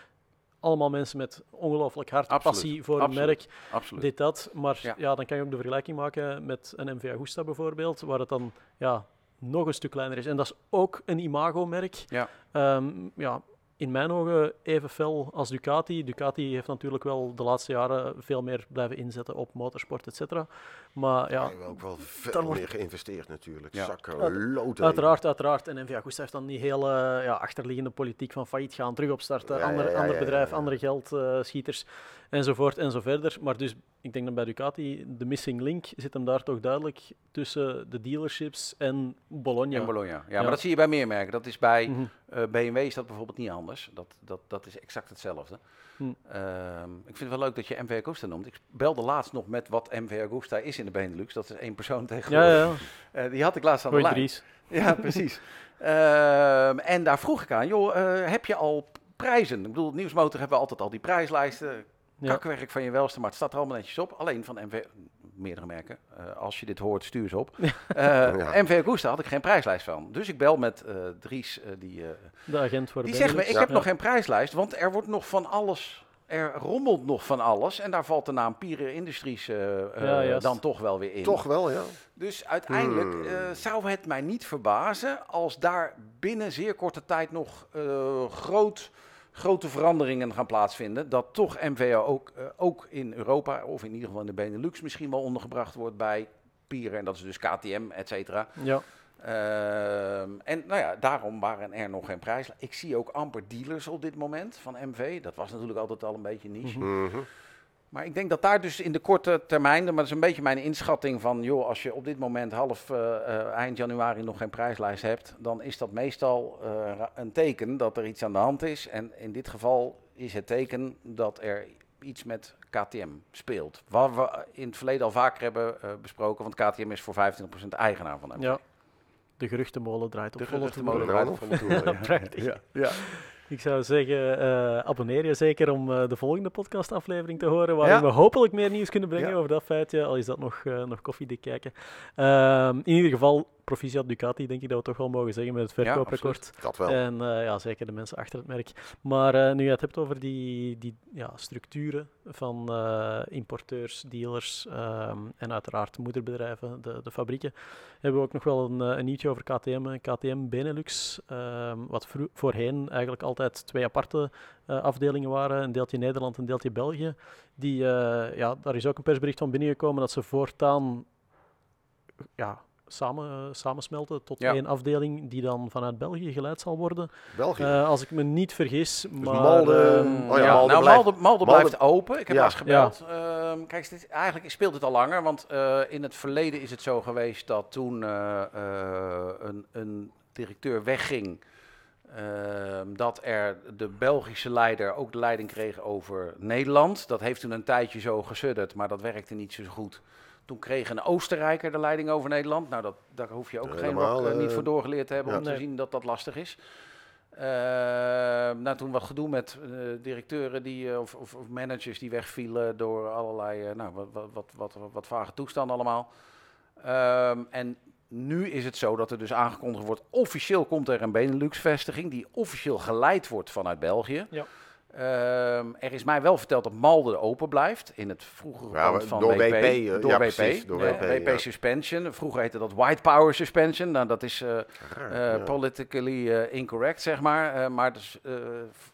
Allemaal mensen met ongelooflijk hard passie voor een merk. Absoluut. Dit, dat. Maar ja. dan kan je ook de vergelijking maken met een MV Agusta bijvoorbeeld, waar het dan ja, nog een stuk kleiner is. En dat is ook een imago-merk. Ja. Um, ja, in mijn ogen even fel als Ducati. Ducati heeft natuurlijk wel de laatste jaren veel meer blijven inzetten op motorsport, et cetera. Maar ja, ja ook wel veel meer geïnvesteerd natuurlijk. Ja. Zakken, loten. Uiteraard, uiteraard. En NVA Agusta heeft dan die hele ja, achterliggende politiek van failliet gaan, terug opstarten, ja, ander, ander bedrijf, andere geldschieters enzovoort en zo verder. Maar dus ik denk dat bij Ducati de missing link zit hem daar toch duidelijk tussen de dealerships en Bologna. En Bologna. Ja, maar dat zie je bij meer merken. Dat is bij mm BMW is dat bijvoorbeeld niet anders. Dat, dat, dat is exact hetzelfde. Mm. ik vind het wel leuk dat je MV Agusta noemt. Ik belde laatst nog met wat MV Agusta is in de Benelux. Dat is één persoon tegenwoordig. Ja, ja. Uh, die had ik laatst aan de lijn. Ja, precies. Ehm, en daar vroeg ik aan, joh, uh, heb je al prijzen? Ik bedoel, Nieuwsmotor hebben we altijd al die prijslijsten kakwerk van je welste, maar het staat er allemaal netjes op. Alleen van MV, meerdere merken, uh, als je dit hoort, stuur ze op. Uh, ja. MV Augusta had ik geen prijslijst van. Dus ik bel met uh, Dries, die, de agent voor de die zegt me, ik heb nog geen prijslijst, want er wordt nog van alles er rommelt nog van alles. En daar valt de naam Pieren Industries uh, dan toch wel weer in. Toch wel, ja. Dus uiteindelijk hmm. zou het mij niet verbazen als daar binnen zeer korte tijd nog groot grote veranderingen gaan plaatsvinden. Dat toch MVO ook, uh, ook in Europa, of in ieder geval in de Benelux, misschien wel ondergebracht wordt bij Pieren. En dat is dus KTM, et cetera. Ja. Uh, en nou ja, daarom waren er nog geen prijs. Ik zie ook amper dealers op dit moment van MV. Dat was natuurlijk altijd al een beetje niche. Mm -hmm. Maar ik denk dat daar dus in de korte termijn, maar dat is een beetje mijn inschatting van, joh, als je op dit moment half uh, eind januari nog geen prijslijst hebt, dan is dat meestal uh, een teken dat er iets aan de hand is. En in dit geval is het teken dat er iets met KTM speelt. Wat we in het verleden al vaker hebben besproken, want KTM is voor 25% eigenaar van hem. Ja. De geruchtenmolen draait op de volle toeren. draait op volle toeren. ja. ja. Ik zou zeggen, uh, abonneer je zeker om uh, de volgende podcastaflevering te horen, waarin ja. we hopelijk meer nieuws kunnen brengen ja. over dat feitje, al is dat nog, uh, nog koffiedik kijken. Ehm, in ieder geval, proficiat Ducati, denk ik dat we toch wel mogen zeggen met het verkooprecord. Ja, dat wel. En ja, zeker de mensen achter het merk. Maar nu je het hebt over die, die ja, structuren van importeurs, dealers um, en uiteraard moederbedrijven, de, de fabrieken, hebben we ook nog wel een, een nieuwtje over KTM, KTM Benelux, um, wat voorheen eigenlijk altijd twee aparte afdelingen waren, een deeltje Nederland en een deeltje België. Die, ja, daar is ook een persbericht van binnengekomen dat ze voortaan ja, samen, samensmelten tot één afdeling die dan vanuit België geleid zal worden. België? als ik me niet vergis. Dus maar, Malde, ehm, oh ja, Malde, nou, blijft, Malde, blijft open. Ik heb ja. gebeld. Ehm, kijk, dit, eigenlijk speelt het al langer, want in het verleden is het zo geweest dat toen een, een directeur wegging Ehm, dat er de Belgische leider ook de leiding kreeg over Nederland. Dat heeft toen een tijdje zo gesudderd, maar dat werkte niet zo goed. Toen kreeg een Oostenrijker de leiding over Nederland. Nou, dat, daar hoef je ook geen uh, niet voor doorgeleerd te hebben om te zien dat dat lastig is. Uh, nou, toen wat gedoe met uh, directeuren die, of, of, of, managers die wegvielen door allerlei nou, wat, wat, wat, wat, wat vage toestanden allemaal. Ehm, en nu is het zo dat er dus aangekondigd wordt, officieel komt er een Benelux-vestiging die officieel geleid wordt vanuit België. Ja. Ehm, er is mij wel verteld dat Malde open blijft in het vroegere ja, van door WP. WP eh, door ja, WP, precies, door WP, WP Suspension. Vroeger heette dat White Power Suspension. Nou, dat is uh, politically incorrect, zeg maar. maar dus,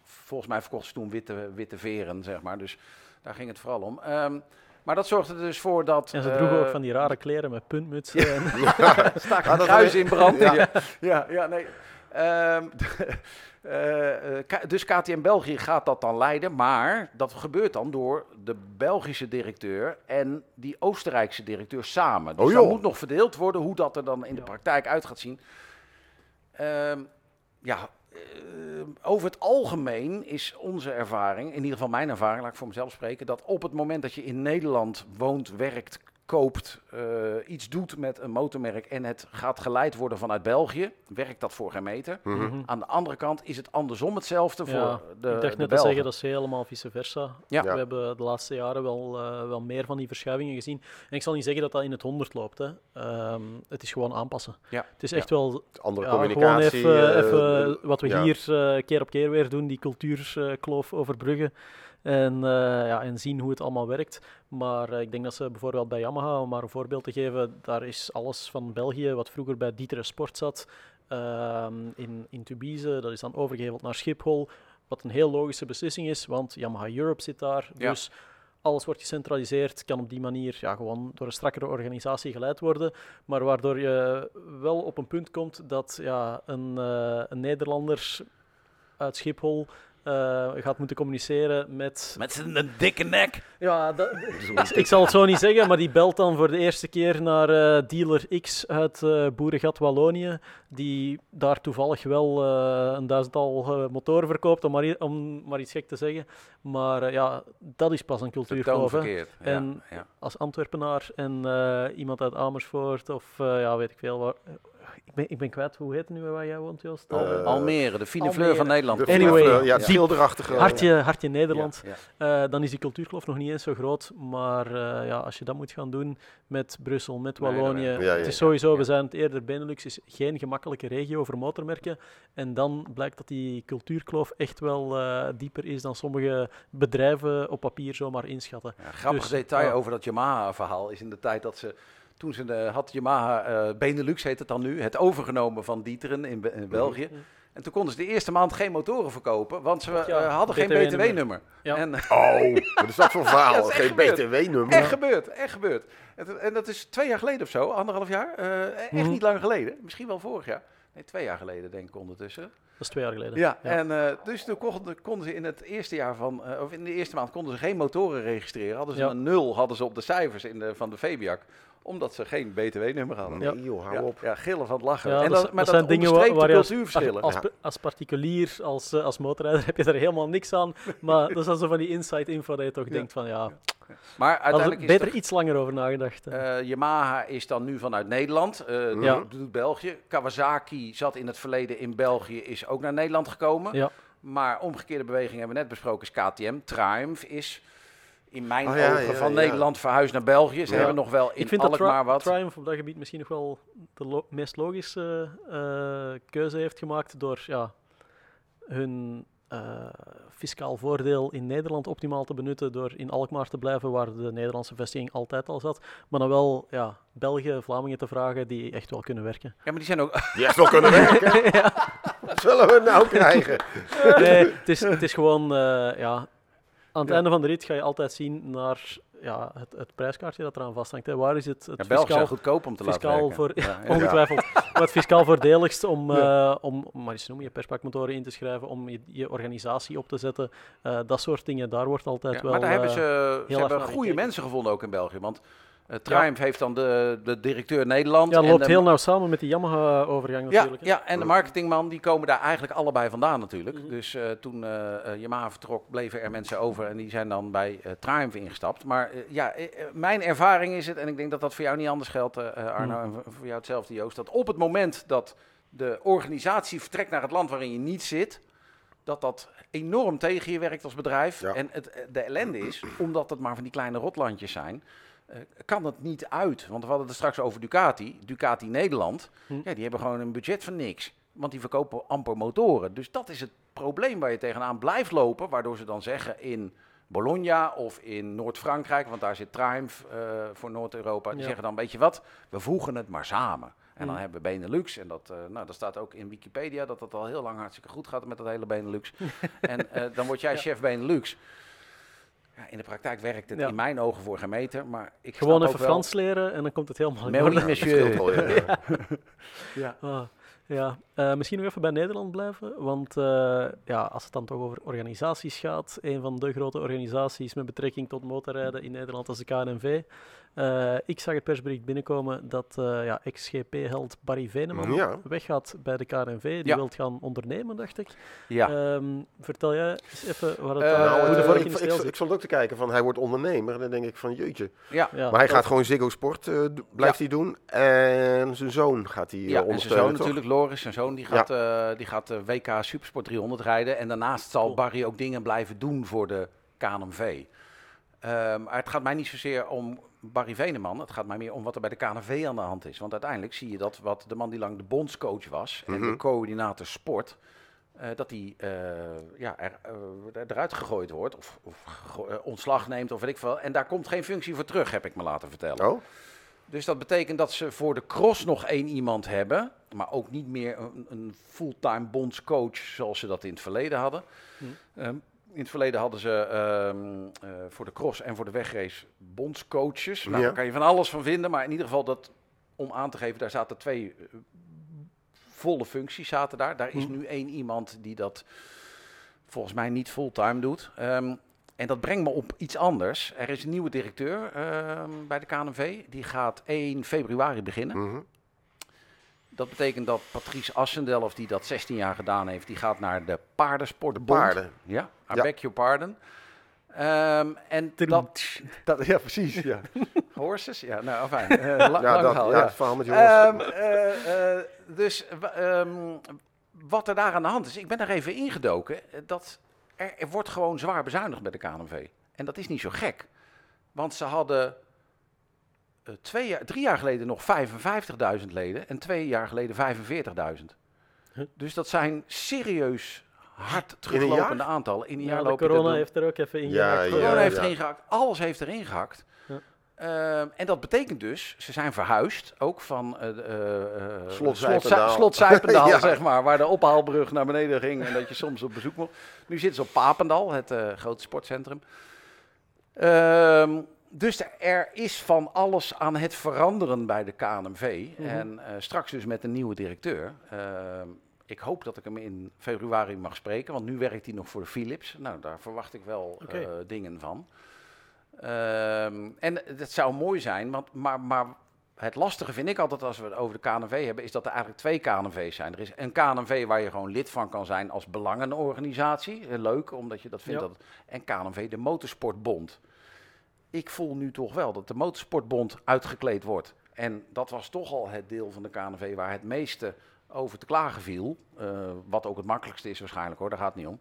volgens mij verkochten ze toen witte, witte veren, zeg maar. Dus daar ging het vooral om. Um, maar dat zorgde er dus voor dat... En ze droegen ook van die rare kleren met puntmutsen. Ja. En een kruis in brand. Ja. ja, ja, nee. Um, uh, dus KTM België gaat dat dan leiden, maar dat gebeurt dan door de Belgische directeur en die Oostenrijkse directeur samen. Dus oh, dat moet nog verdeeld worden hoe dat er dan in de praktijk uit gaat zien. Um, ja, uh, over het algemeen is onze ervaring, in ieder geval mijn ervaring, laat ik voor mezelf spreken, dat op het moment dat je in Nederland woont, werkt, koopt, uh, iets doet met een motormerk en het gaat geleid worden vanuit België, werkt dat voor geen meter. Mm -hmm. Aan de andere kant is het andersom hetzelfde ja, voor de Ik dacht net te zeggen, dat is helemaal vice versa. Ja. We hebben de laatste jaren wel, uh, wel meer van die verschuivingen gezien. En ik zal niet zeggen dat dat in het honderd loopt. Hè. Um, het is gewoon aanpassen. Ja. Het is echt wel... Andere communicatie. Gewoon even, even wat we hier keer op keer weer doen, die cultuurkloof overbruggen. En, uh, ja, en zien hoe het allemaal werkt. Maar uh, ik denk dat ze bijvoorbeeld bij Yamaha, om maar een voorbeeld te geven, daar is alles van België, wat vroeger bij Dieter Sport zat, uh, in, in Tubize, dat is dan overgeheveld naar Schiphol. Wat een heel logische beslissing is, want Yamaha Europe zit daar. Ja. Dus alles wordt gecentraliseerd, kan op die manier ja, gewoon door een strakkere organisatie geleid worden. Maar waardoor je wel op een punt komt dat ja, een, uh, een Nederlander uit Schiphol gaat moeten communiceren met... Met zijn dikke nek. Ja, dat, ik zal het zo niet zeggen, maar die belt dan voor de eerste keer naar uh, dealer X uit uh, Boerengat Wallonië, die daar toevallig wel een duizendtal motoren verkoopt, om maar, om maar iets gek te zeggen. Maar ja, dat is pas een cultuurkloof. En ja. als Antwerpenaar en iemand uit Amersfoort of ja, weet ik veel, waar, ik ben, ik ben kwijt, hoe heet het nu waar jij woont, Joost? Uh, Almere, de fine fleur van Nederland. Anyway, ja, schilderachtige. Hartje, hartje Nederland. Ja, uh, dan is die cultuurkloof nog niet eens zo groot. Maar uh, ja, als je dat moet gaan doen met Brussel, met Wallonië. Nee, het is sowieso, we zijn het eerder, Benelux is geen gemakkelijke regio voor motormerken. En dan blijkt dat die cultuurkloof echt wel dieper is dan sommige bedrijven op papier zomaar inschatten. grappig dus, detail over dat Yamaha-verhaal is in de tijd dat ze toen ze, uh, had Yamaha, uh, Benelux heet het dan nu, het overgenomen van Dieteren in, in mhm. België. En toen konden ze de eerste maand geen motoren verkopen, want ze uh, hadden geen BTW-nummer. Ja. En, oh, wat is dat voor verhaal? geen BTW-nummer? Echt gebeurd, echt gebeurd. En, en, dat is twee jaar geleden of zo, anderhalf jaar. echt mm. niet lang geleden, misschien wel vorig jaar. Nee, twee jaar geleden denk ik ondertussen. Dat is twee jaar geleden. Ja, en uh, dus toen konden, konden, ze in het eerste jaar van, uh, of in de eerste maand konden ze geen motoren registreren. Hadden ze een nul hadden ze op de cijfers in de, van de Fabiac omdat ze geen btw-nummer hadden. Nee, joh, hou ja, op. Ja, gillen van het lachen. en dat, maar dat, zijn dingen waar, waar je als, als, als, particulier, als, uh, als motorrijder, heb je daar helemaal niks aan. Maar dat is dan zo van die inside info dat je toch denkt van ja... Maar uiteindelijk is beter toch, iets langer over nagedacht. Uh, Yamaha is dan nu vanuit Nederland, uh, ja. doet België. Kawasaki zat in het verleden in België, is ook naar Nederland gekomen. Ja. Maar omgekeerde beweging hebben we net besproken, is KTM. Triumph is in mijn oh, ogen van Nederland verhuisd naar België. Ze hebben nog wel in Ik vind dat maar wat. Triumph op dat gebied misschien nog wel de lo meest logische uh, keuze heeft gemaakt door ja, hun uh, fiscaal voordeel in Nederland optimaal te benutten door in Alkmaar te blijven, waar de Nederlandse vestiging altijd al zat. Maar dan wel ja, Belgen, Vlamingen te vragen die echt wel kunnen werken. Ja, maar die zijn ook... Die echt wel kunnen werken? ja. Wat zullen we nou krijgen? nee, het is, het is gewoon... Uh, ja, aan het einde van de rit ga je altijd zien naar ja, het, het prijskaartje dat eraan vasthangt. Hè. Waar is het, het ja, fiscaal, goedkoop om te fiscaal laten voor, Ongetwijfeld. Wat fiscaal voordeligst om, uh, om maar eens noemen, je perspakmotoren in te schrijven, om je, je organisatie op te zetten. Uh, dat soort dingen, daar wordt altijd wel Maar daar hebben ze, ze, ze hebben goede mensen gevonden ook in België. Want uh, Triumph heeft dan de, de directeur Nederland. Ja, dat loopt heel nauw samen met die Yamaha-overgang ja, natuurlijk. Ja, en de marketingman, die komen daar eigenlijk allebei vandaan natuurlijk. Mm -hmm. Dus uh, toen uh, Yamaha vertrok, bleven er mensen over en die zijn dan bij Triumph ingestapt. Maar ja, mijn ervaring is het, en ik denk dat dat voor jou niet anders geldt, Arno, mm. en voor jou hetzelfde Joost, dat op het moment dat de organisatie vertrekt naar het land waarin je niet zit, dat dat enorm tegen je werkt als bedrijf. Ja. En het, de ellende is, omdat het maar van die kleine rotlandjes zijn, kan het niet uit. Want we hadden het straks over Ducati. Ducati Nederland, hm. ja, die hebben gewoon een budget van niks. Want die verkopen amper motoren. Dus dat is het probleem waar je tegenaan blijft lopen. Waardoor ze dan zeggen in Bologna of in Noord-Frankrijk, want daar zit Triumph uh, voor Noord-Europa. Die ja. zeggen dan, weet je wat, we voegen het maar samen. En dan hebben we Benelux. En dat, uh, nou, dat staat ook in Wikipedia dat het al heel lang hartstikke goed gaat met dat hele Benelux. en uh, dan word jij ja. chef Benelux. Ja, in de praktijk werkt het ja. in mijn ogen voor geen meter. Maar ik Gewoon even Frans leren en dan komt het helemaal in orde. monsieur. ja. ja. Oh, ja. Uh, misschien nog even bij Nederland blijven. Want uh, ja, als het dan toch over organisaties gaat, een van de grote organisaties met betrekking tot motorrijden in Nederland is de KNNV. Uh, ik zag het persbericht binnenkomen dat ja, ex-GP-held Barry Veneman ja. weggaat bij de KNV. Die ja. wilt gaan ondernemen, dacht ik. Ja. Um, vertel jij eens even waar het, nou, hoe de vork in de ik, ik, ik stond ook te kijken van hij wordt ondernemer. En dan denk ik van jeetje. Ja. maar hij gaat gewoon Ziggo Sport, blijft hij doen. En zijn zoon gaat hij ja, ondersteunen, en zijn zoon toch? Natuurlijk, Loris, zijn zoon, die gaat, die gaat de WK Supersport 300 rijden. En daarnaast zal cool. Barry ook dingen blijven doen voor de KNV. Um, maar het gaat mij niet zozeer om Barry Veneman. Het gaat mij meer om wat er bij de KNV aan de hand is. Want uiteindelijk zie je dat wat de man die lang de bondscoach was en mm -hmm. de coördinator sport, uh, dat die uh, ja, er, uh, eruit gegooid wordt of, of ontslag neemt of weet ik veel. En daar komt geen functie voor terug, heb ik me laten vertellen. Oh. Dus dat betekent dat ze voor de cross nog één iemand hebben, maar ook niet meer een, een fulltime bondscoach zoals ze dat in het verleden hadden. Hm. Um, in het verleden hadden ze um, uh, voor de cross en voor de wegrace bondscoaches. Nou, ja. daar kan je van alles van vinden, maar in ieder geval dat, om aan te geven, daar zaten twee uh, volle functies zaten daar. Daar is hm. nu één iemand die dat volgens mij niet fulltime doet. Um, en dat brengt me op iets anders. Er is een nieuwe directeur uh, bij de KNV. Die gaat 1 februari beginnen. Mhm. Mm -hmm. Dat betekent dat Patrice Assendelf, die dat 16 jaar gedaan heeft, die gaat naar de paardensportbond. Paarden. Ja, I ja. beg your pardon. Um, en dat, dat, ja, precies. Ja. Horses? Ja, nou, afijn. Uh, la, ja, dat, haal, ja, ja. het verhaal met je horses. Um, uh, uh, dus um, wat er daar aan de hand is, ik ben daar even ingedoken. Dat er, er wordt gewoon zwaar bezuinigd bij de KNV. En dat is niet zo gek. Want ze hadden uh, twee jaar, drie jaar geleden nog 55.000 leden en twee jaar geleden 45.000. Huh? Dus dat zijn serieus hard teruglopende aantallen. In een ja, jaar de corona heeft er ook even in Ja, gehakt. Corona ja, heeft ja. erin gehakt. Alles heeft erin gehakt. Uh, en dat betekent dus, ze zijn verhuisd, ook van uh, uh, Slot Slot, Zijpendaal. Slot Zijpendaal, Ja. zeg maar, waar de ophaalbrug naar beneden ging en dat je soms op bezoek mocht. Nu zitten ze op Papendal, het eh, grote sportcentrum. Ehm, dus er is van alles aan het veranderen bij de KNMV. Mhm. En eh, straks dus met een nieuwe directeur. Ehm, ik hoop dat ik hem in februari mag spreken, want nu werkt hij nog voor de Philips. Nou, daar verwacht ik wel eh, dingen van. Ehm, en het zou mooi zijn, want, maar, maar het lastige vind ik altijd als we het over de KNV hebben, is dat er eigenlijk twee KNV's zijn. Er is een KNV waar je gewoon lid van kan zijn als belangenorganisatie. Heel leuk, omdat je dat vindt. Ja. Dat, en KNV, de Motorsportbond. Ik voel nu toch wel dat de Motorsportbond uitgekleed wordt. En dat was toch al het deel van de KNV waar het meeste over te klagen viel. Uh, wat ook het makkelijkste is waarschijnlijk hoor, daar gaat het niet om.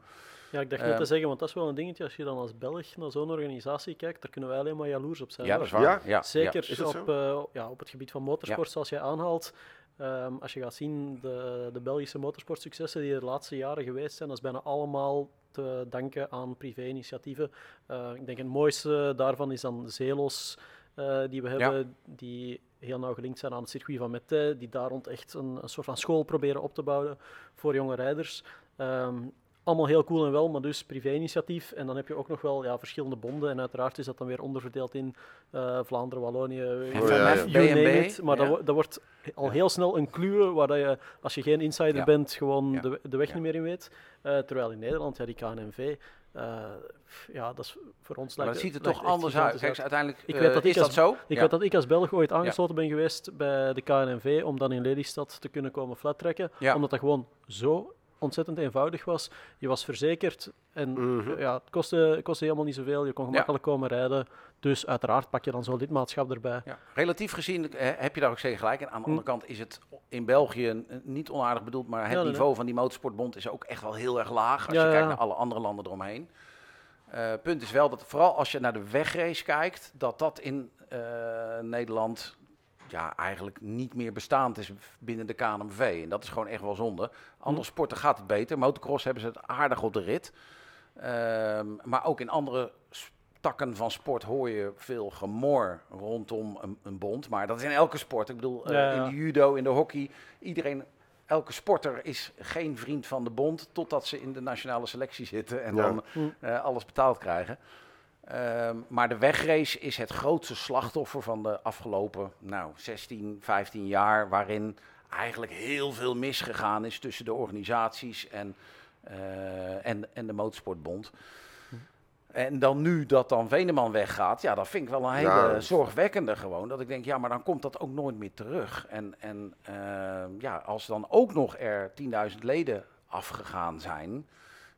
Ja, ik dacht Ehm, net te zeggen, want dat is wel een dingetje. Als je dan als Belg naar zo'n organisatie kijkt, daar kunnen wij alleen maar jaloers op zijn. Ja, dat is waar. Ja? Ja, Zeker op, eh, ja, op het gebied van motorsport, zoals jij aanhaalt. Ehm, als je gaat zien, de, de Belgische motorsportsuccessen die er de laatste jaren geweest zijn, dat is bijna allemaal te danken aan privé-initiatieven. Uh, ik denk het mooiste daarvan is dan Zelos, uh, die we hebben, die heel nauw gelinkt zijn aan het circuit van Mette, die daar rond echt een, een soort van school proberen op te bouwen voor jonge rijders. Um, allemaal heel cool en wel, maar dus privé-initiatief. En dan heb je ook nog wel ja, verschillende bonden. En uiteraard is dat dan weer onderverdeeld in uh, Vlaanderen, Wallonië, oh, ja, ja. Maar dat, dat, wordt al heel snel een kluwe waar dat je, als je geen insider bent, gewoon de, de weg niet meer in weet. Uh, terwijl in Nederland, ja, die KNMV, uh, ja, dat is voor ons... Maar dat ziet er toch anders uit. Kijk, uiteindelijk ik weet dat is ik dat zo? Ik weet dat ik als Belg ooit aangesloten ben geweest bij de KNNV om dan in Lelystad te kunnen komen flattrekken. Omdat dat gewoon zo ontzettend eenvoudig was. Je was verzekerd en mhm. ja, het kostte, kostte helemaal niet zoveel. Je kon gemakkelijk komen rijden. Dus uiteraard pak je dan zo'n lidmaatschap erbij. Ja. Relatief gezien heb je daar ook zeker gelijk. En aan de andere kant is het in België niet onaardig bedoeld, maar het niveau van die motorsportbond is ook echt wel heel erg laag als je kijkt naar alle andere landen eromheen. Uh, punt is wel dat vooral als je naar de wegrace kijkt, dat dat in uh, Nederland ja, eigenlijk niet meer bestaand is binnen de KNMV. En dat is gewoon echt wel zonde. Andere hm. sporten gaat het beter. Motocross hebben ze het aardig op de rit. Um, maar ook in andere takken van sport hoor je veel gemor rondom een, een bond. Maar dat is in elke sport. Ik bedoel, uh, in de judo, in de hockey. Iedereen, elke sporter is geen vriend van de bond. Totdat ze in de nationale selectie zitten en dan uh, alles betaald krijgen. Um, maar de wegrace is het grootste slachtoffer van de afgelopen nou, 16, 15 jaar. Waarin eigenlijk heel veel misgegaan is tussen de organisaties en, uh, en, en de Motorsportbond. En dan nu dat dan Veneman weggaat, ja, dat vind ik wel een hele zorgwekkende gewoon. Dat ik denk, ja, maar dan komt dat ook nooit meer terug. En, en uh, ja, als dan ook nog er 10.000 leden afgegaan zijn,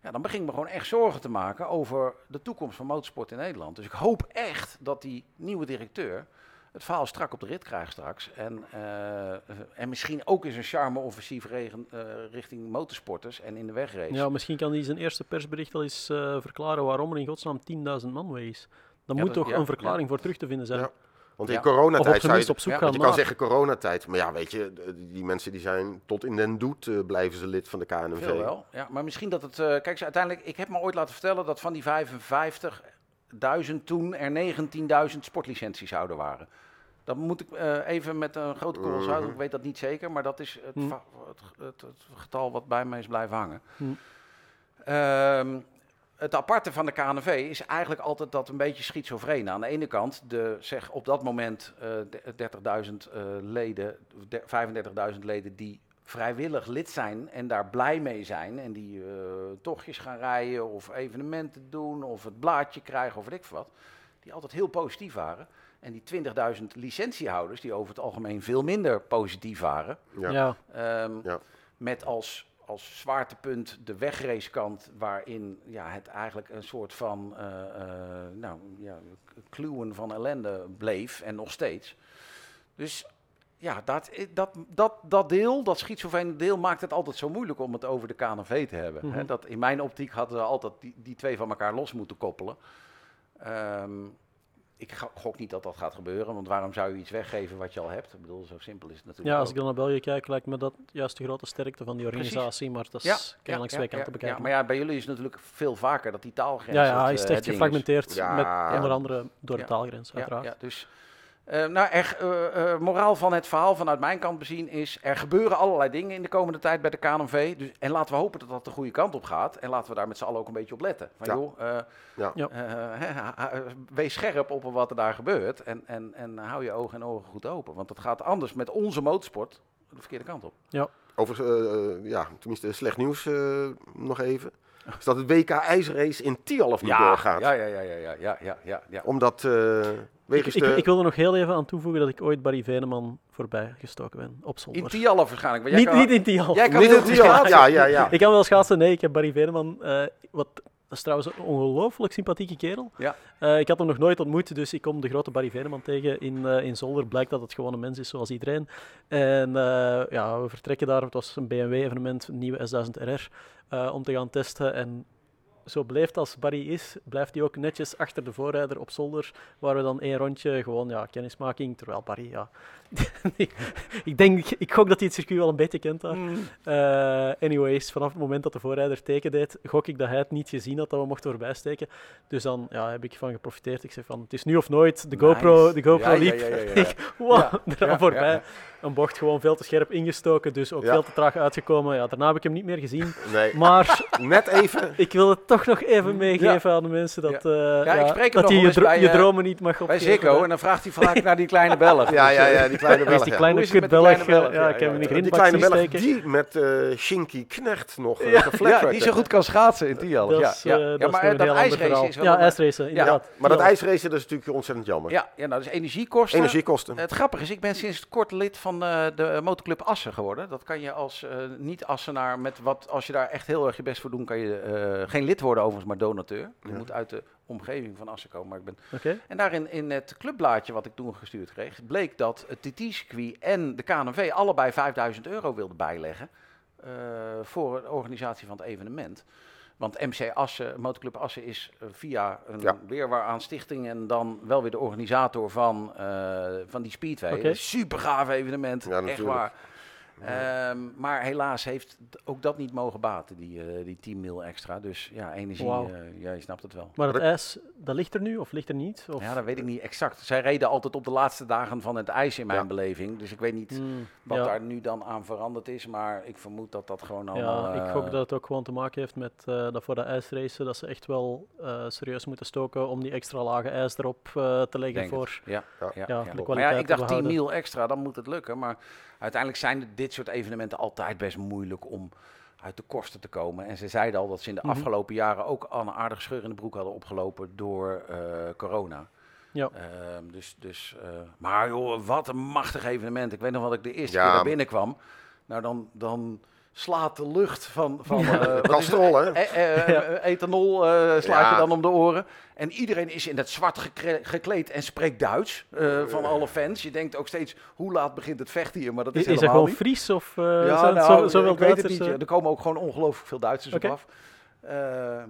ja, dan begin ik me gewoon echt zorgen te maken over de toekomst van motorsport in Nederland. Dus ik hoop echt dat die nieuwe directeur het verhaal strak op de rit krijgt straks. En, uh, en misschien ook eens een charme-offensief uh, richting motorsporters en in de wegrace. Ja, misschien kan hij zijn eerste persbericht al eens uh, verklaren waarom er in godsnaam 10.000 man weg is. Dan moet toch een verklaring voor terug te vinden zijn. Ja. Want in coronatijd zou je, op zoek gaan je kan zeggen coronatijd, maar ja, weet je, die mensen die zijn tot in den doet uh, blijven ze lid van de KNVB. Veel wel, ja. Maar misschien dat het, uh, kijk, ze uiteindelijk, ik heb me ooit laten vertellen dat van die 55.000 toen er 19.000 sportlicenties zouden waren. Dan moet ik uh, even met een grote korrel zout, mm ik weet dat niet zeker, maar dat is het, mm. het, het, het, getal wat bij mij is blijven hangen. Mm. Um, het aparte van de KNV is eigenlijk altijd dat een beetje schizofreen. Aan de ene kant, de, zeg op dat moment uh, 30.000 uh, leden, 35.000 leden die vrijwillig lid zijn en daar blij mee zijn. En die uh, tochtjes gaan rijden of evenementen doen of het blaadje krijgen of weet ik wat. Die altijd heel positief waren. En die 20.000 licentiehouders, die over het algemeen veel minder positief waren. Ja. Um, ja. Met als als zwaartepunt de wegracekant, waarin ja, het eigenlijk een soort van uh, uh, nou, ja, kluwen van ellende bleef en nog steeds. Dus ja, dat, dat, dat, dat deel, dat schizofrene deel, maakt het altijd zo moeilijk om het over de KNV te hebben. Mm -hmm. dat, in mijn optiek hadden ze altijd die, die twee van elkaar los moeten koppelen. Um, ik gok niet dat dat gaat gebeuren, want waarom zou je iets weggeven wat je al hebt? Ik bedoel, zo simpel is het natuurlijk. Ja, als ik dan naar België kijk, lijkt me dat juist de grote sterkte van die organisatie, maar dat is ja, kennelijk twee kanten bekijken. Ja, maar ja, bij jullie is het natuurlijk veel vaker dat die taalgrens. Ja, ja hij is echt gefragmenteerd, met onder andere door de taalgrens, uiteraard. Ja, dus uh, nou, er, uh, uh, moraal van het verhaal vanuit mijn kant bezien is... er gebeuren allerlei dingen in de komende tijd bij de KNV. Dus, en laten we hopen dat dat de goede kant op gaat. En laten we daar met z'n allen ook een beetje op letten. Van, ja. joh, ja. wees scherp op wat er daar gebeurt. En, en, en hou je ogen en ogen goed open. Want het gaat anders met onze motorsport de verkeerde kant op. Ja. Over, ja, tenminste slecht nieuws nog even. Is dat het WK ijsrace in Tialf niet doorgaat. Ja, ja, ja, ja, ja, ja, ja, ja. Omdat... Ik, ik, ik, wil er nog heel even aan toevoegen dat ik ooit Barry Veneman voorbij gestoken ben op zolder. In Tialf waarschijnlijk. niet, niet in Tialf. Jij kan niet in Tialf. Ja, ja, ja. Ik kan wel schaatsen. Nee, ik heb Barry Veneman. Uh, wat, dat is trouwens een ongelooflijk sympathieke kerel. Ja. Uh, ik had hem nog nooit ontmoet, dus ik kom de grote Barry Veneman tegen in, uh, in Zolder. Blijkt dat het gewoon een mens is zoals iedereen. En ja, we vertrekken daar. Het was een BMW-evenement, een nieuwe S1000RR, om te gaan testen. En zo blijft als Barry is, blijft hij ook netjes achter de voorrijder op zolder, waar we dan één rondje gewoon ja, kennismaking, terwijl Barry ja, ik denk, ik gok dat hij het circuit wel een beetje kent daar. Mm. Uh, anyways, vanaf het moment dat de voorrijder teken deed, gok ik dat hij het niet gezien had dat we mochten voorbij steken. Dus dan ja, heb ik van geprofiteerd. Ik zeg van, het is nu of nooit. De GoPro, de GoPro ja, liep. Ja, ik, wow, eraan voorbij. Een bocht gewoon veel te scherp ingestoken, dus ook veel te traag uitgekomen. Ja, daarna heb ik hem niet meer gezien. Nee. Maar net even. ik wil het toch nog even meegeven aan de mensen dat, uh, ja. ik spreek dat je je, dro je dromen niet mag opgeven. Bij Zikko, en dan vraagt hij vaak naar die kleine Belg. Ja, ja, ja, die kleine Belg. die kleine kutbelg. Ja, ik heb hem niet Die kleine Belg die met uh, Shinky Knecht nog uh, ja, die zo goed kan schaatsen in Tialf. Ja, ja. ja, maar dat ijsracen is wel... Ja, ijsracen, inderdaad. Maar dat ijsracen is natuurlijk ontzettend jammer. Ja, ja nou, dus energiekosten. Energiekosten. Het grappige is, ik ben sinds kort lid van de motorclub Assen geworden. Dat kan je als niet-Assenaar met wat... Als je daar echt heel erg je best voor doet, kan je geen lid worden overigens, maar donateur. Je moet uit de omgeving van Assen komen. Maar ik ben... Okay. En daarin in het clubblaadje wat ik toen gestuurd kreeg, bleek dat het TT-circuit en de KNV allebei 5000 euro wilden bijleggen uh, voor de organisatie van het evenement. Want MC Assen, Motorclub Assen is uh, via een ja. weerwaar aan stichting en dan wel weer de organisator van, uh, van die Speedway. Okay. Super gaaf evenement, ja, echt waar. Um, maar helaas heeft ook dat niet mogen baten, die, uh, die 10 mil extra. Dus ja, energie, wow. uh, ja, je snapt het wel. Maar het ijs, dat ligt er nu of ligt er niet? Of? Ja, dat weet ik niet exact. Zij reden altijd op de laatste dagen van het ijs in mijn ja. beleving. Dus ik weet niet mm, wat ja. daar nu dan aan veranderd is. Maar ik vermoed dat dat gewoon allemaal... Ja, ik gok dat het ook gewoon te maken heeft met uh, dat voor de ijsracen... dat ze echt wel serieus moeten stoken om die extra lage ijs erop te leggen voor. Ja, ja, ja, ja, de kwaliteit Maar ja, ik dacht 10 mil extra, dan moet het lukken. Maar uiteindelijk zijn dit soort evenementen altijd best moeilijk om uit de kosten te komen. En ze zeiden al dat ze in de mm -hmm. afgelopen jaren ook al een aardige scheur in de broek hadden opgelopen door uh, corona. Ja. Uh, dus, dus, uh, maar joh, wat een machtig evenement. Ik weet nog wat ik de eerste ja. keer daar binnenkwam. Nou, dan, dan slaat de lucht van, van ja. kastrol, hè? E ja. ethanol uh, slaat ja. je dan om de oren. En iedereen is in het zwart gekleed en spreekt Duits uh, van alle fans. Je denkt ook steeds, hoe laat begint het vechten hier? Maar dat is, is helemaal er gewoon. Fries of uh, ja, zo, nou, zo, zo wel ik weet het niet. Er komen ook gewoon ongelooflijk veel Duitsers okay. op af. Uh,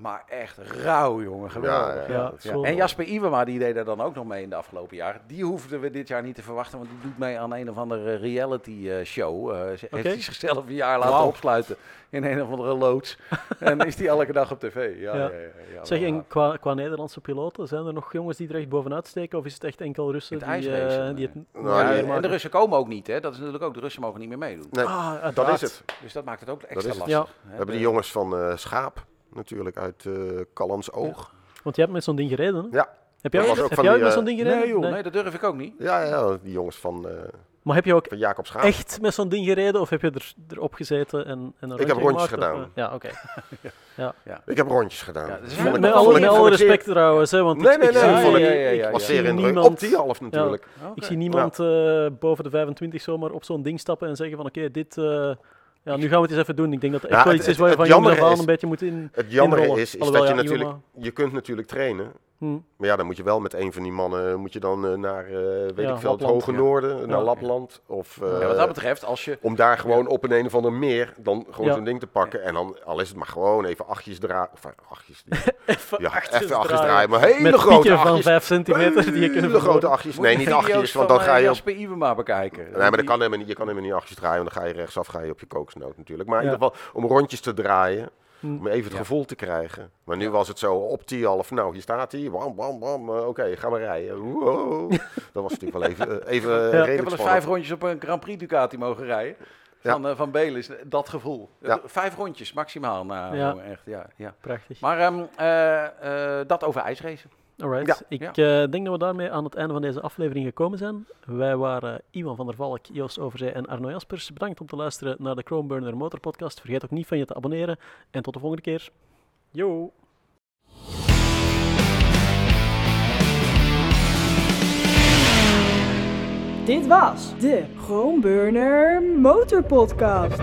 maar echt rauw, jongen. Geweldig. Ja, ja, ja. En Jasper Iwema, die deed er dan ook nog mee in de afgelopen jaren. Die hoefden we dit jaar niet te verwachten, want die doet mee aan een of andere reality uh, show. Uh, okay. heeft hij zichzelf een jaar laten wow. opsluiten in een of andere loods. en is die elke dag op tv. Ja, ja. ja zeg, en qua, qua Nederlandse piloten, zijn er nog jongens die er echt bovenuit steken? Of is het echt enkel Russen het die, uh, die het nou, ja, En de Russen komen ook niet, hè? Dat is natuurlijk ook, de Russen mogen niet meer meedoen. Nee, ah, dat is het. Dus dat maakt het ook extra lastig. Ja. We hebben die jongens van Schaap natuurlijk uit uh, Callans Oog. Ja. Want jij hebt met zo'n ding gereden, hè? Ja. Heb jij ook, heb jij ook met zo'n ding gereden? Nee, joh, nee. nee, dat durf ik ook niet. Ja, ja die jongens van, uh, maar heb je ook echt met zo'n ding gereden of heb je er, erop gezeten en, en een Ik heb rondjes gemaakt, gedaan. Of, uh, ja, oké. Okay. ja. ja. Ik heb rondjes gedaan. Ja, dus met, met alle, met alle respect zeer... trouwens, hè, want nee, ik, nee, ik nee, ik, ja, ja, ja, was zeer indrukwekkend. Op die half natuurlijk. Okay. Ik zie niemand uh, boven de 25 zomaar op zo'n ding stappen en zeggen van oké, dit... Uh, ja, nu gaan we het eens even doen. Ik denk dat het echt wel iets is waar je van jongen af een beetje moet in Het jammer is, is Alhoewel, dat je natuurlijk... Je kunt natuurlijk trainen. Hmm. Maar ja, dan moet je wel met een van die mannen moet je dan uh, naar, uh, weet Ja, ik veel, het hoge ja. noorden, naar Ja. Lapland. Of, uh, Ja, wat dat betreft, als je... om daar gewoon op een, een of ander meer dan gewoon Ja. zo'n ding te pakken. En dan, al is het maar gewoon even achtjes draaien. Of eh, achtjes. Even ja, achtjes even achtjes draaien. Maar hele Met grote pieken van achtjes. 5 centimeter die je kunnen Hele grote achtjes. Nee, niet achtjes, want dan eh, ga je op... Jasper Iwema bekijken. Nee, maar dat kan helemaal niet. Je kan helemaal niet achtjes draaien, want dan ga je rechtsaf ga je op je kokosnoot natuurlijk. Maar in ieder geval om rondjes te draaien, Hm. Om even het Ja. gevoel te krijgen. Maar nu was het zo op die half, nou hier staat hij, bam, bam, bam, eh, oké, ga maar rijden. Wow. Dat was natuurlijk wel even, eh, even eh, Ja. Ik redelijk heb wel eens vijf rondjes op een Grand Prix Ducati mogen rijden. Ja. Van, eh van Belis, dat gevoel. Ja. Eh, Vijf rondjes maximaal. Nou, echt, ja, ja. Prachtig. Maar ehm, eh, eh, dat over ijsracen. Alright. Ja. Ik Ja. eh, denk dat we daarmee aan het einde van deze aflevering gekomen zijn. Wij waren Iwan van der Valk, Joost Overzee en Arno Jaspers. Bedankt om te luisteren naar de Chromeburner Motor Podcast. Vergeet ook niet van je te abonneren. En tot de volgende keer. Yo! Dit was de Groenburner Motor Podcast.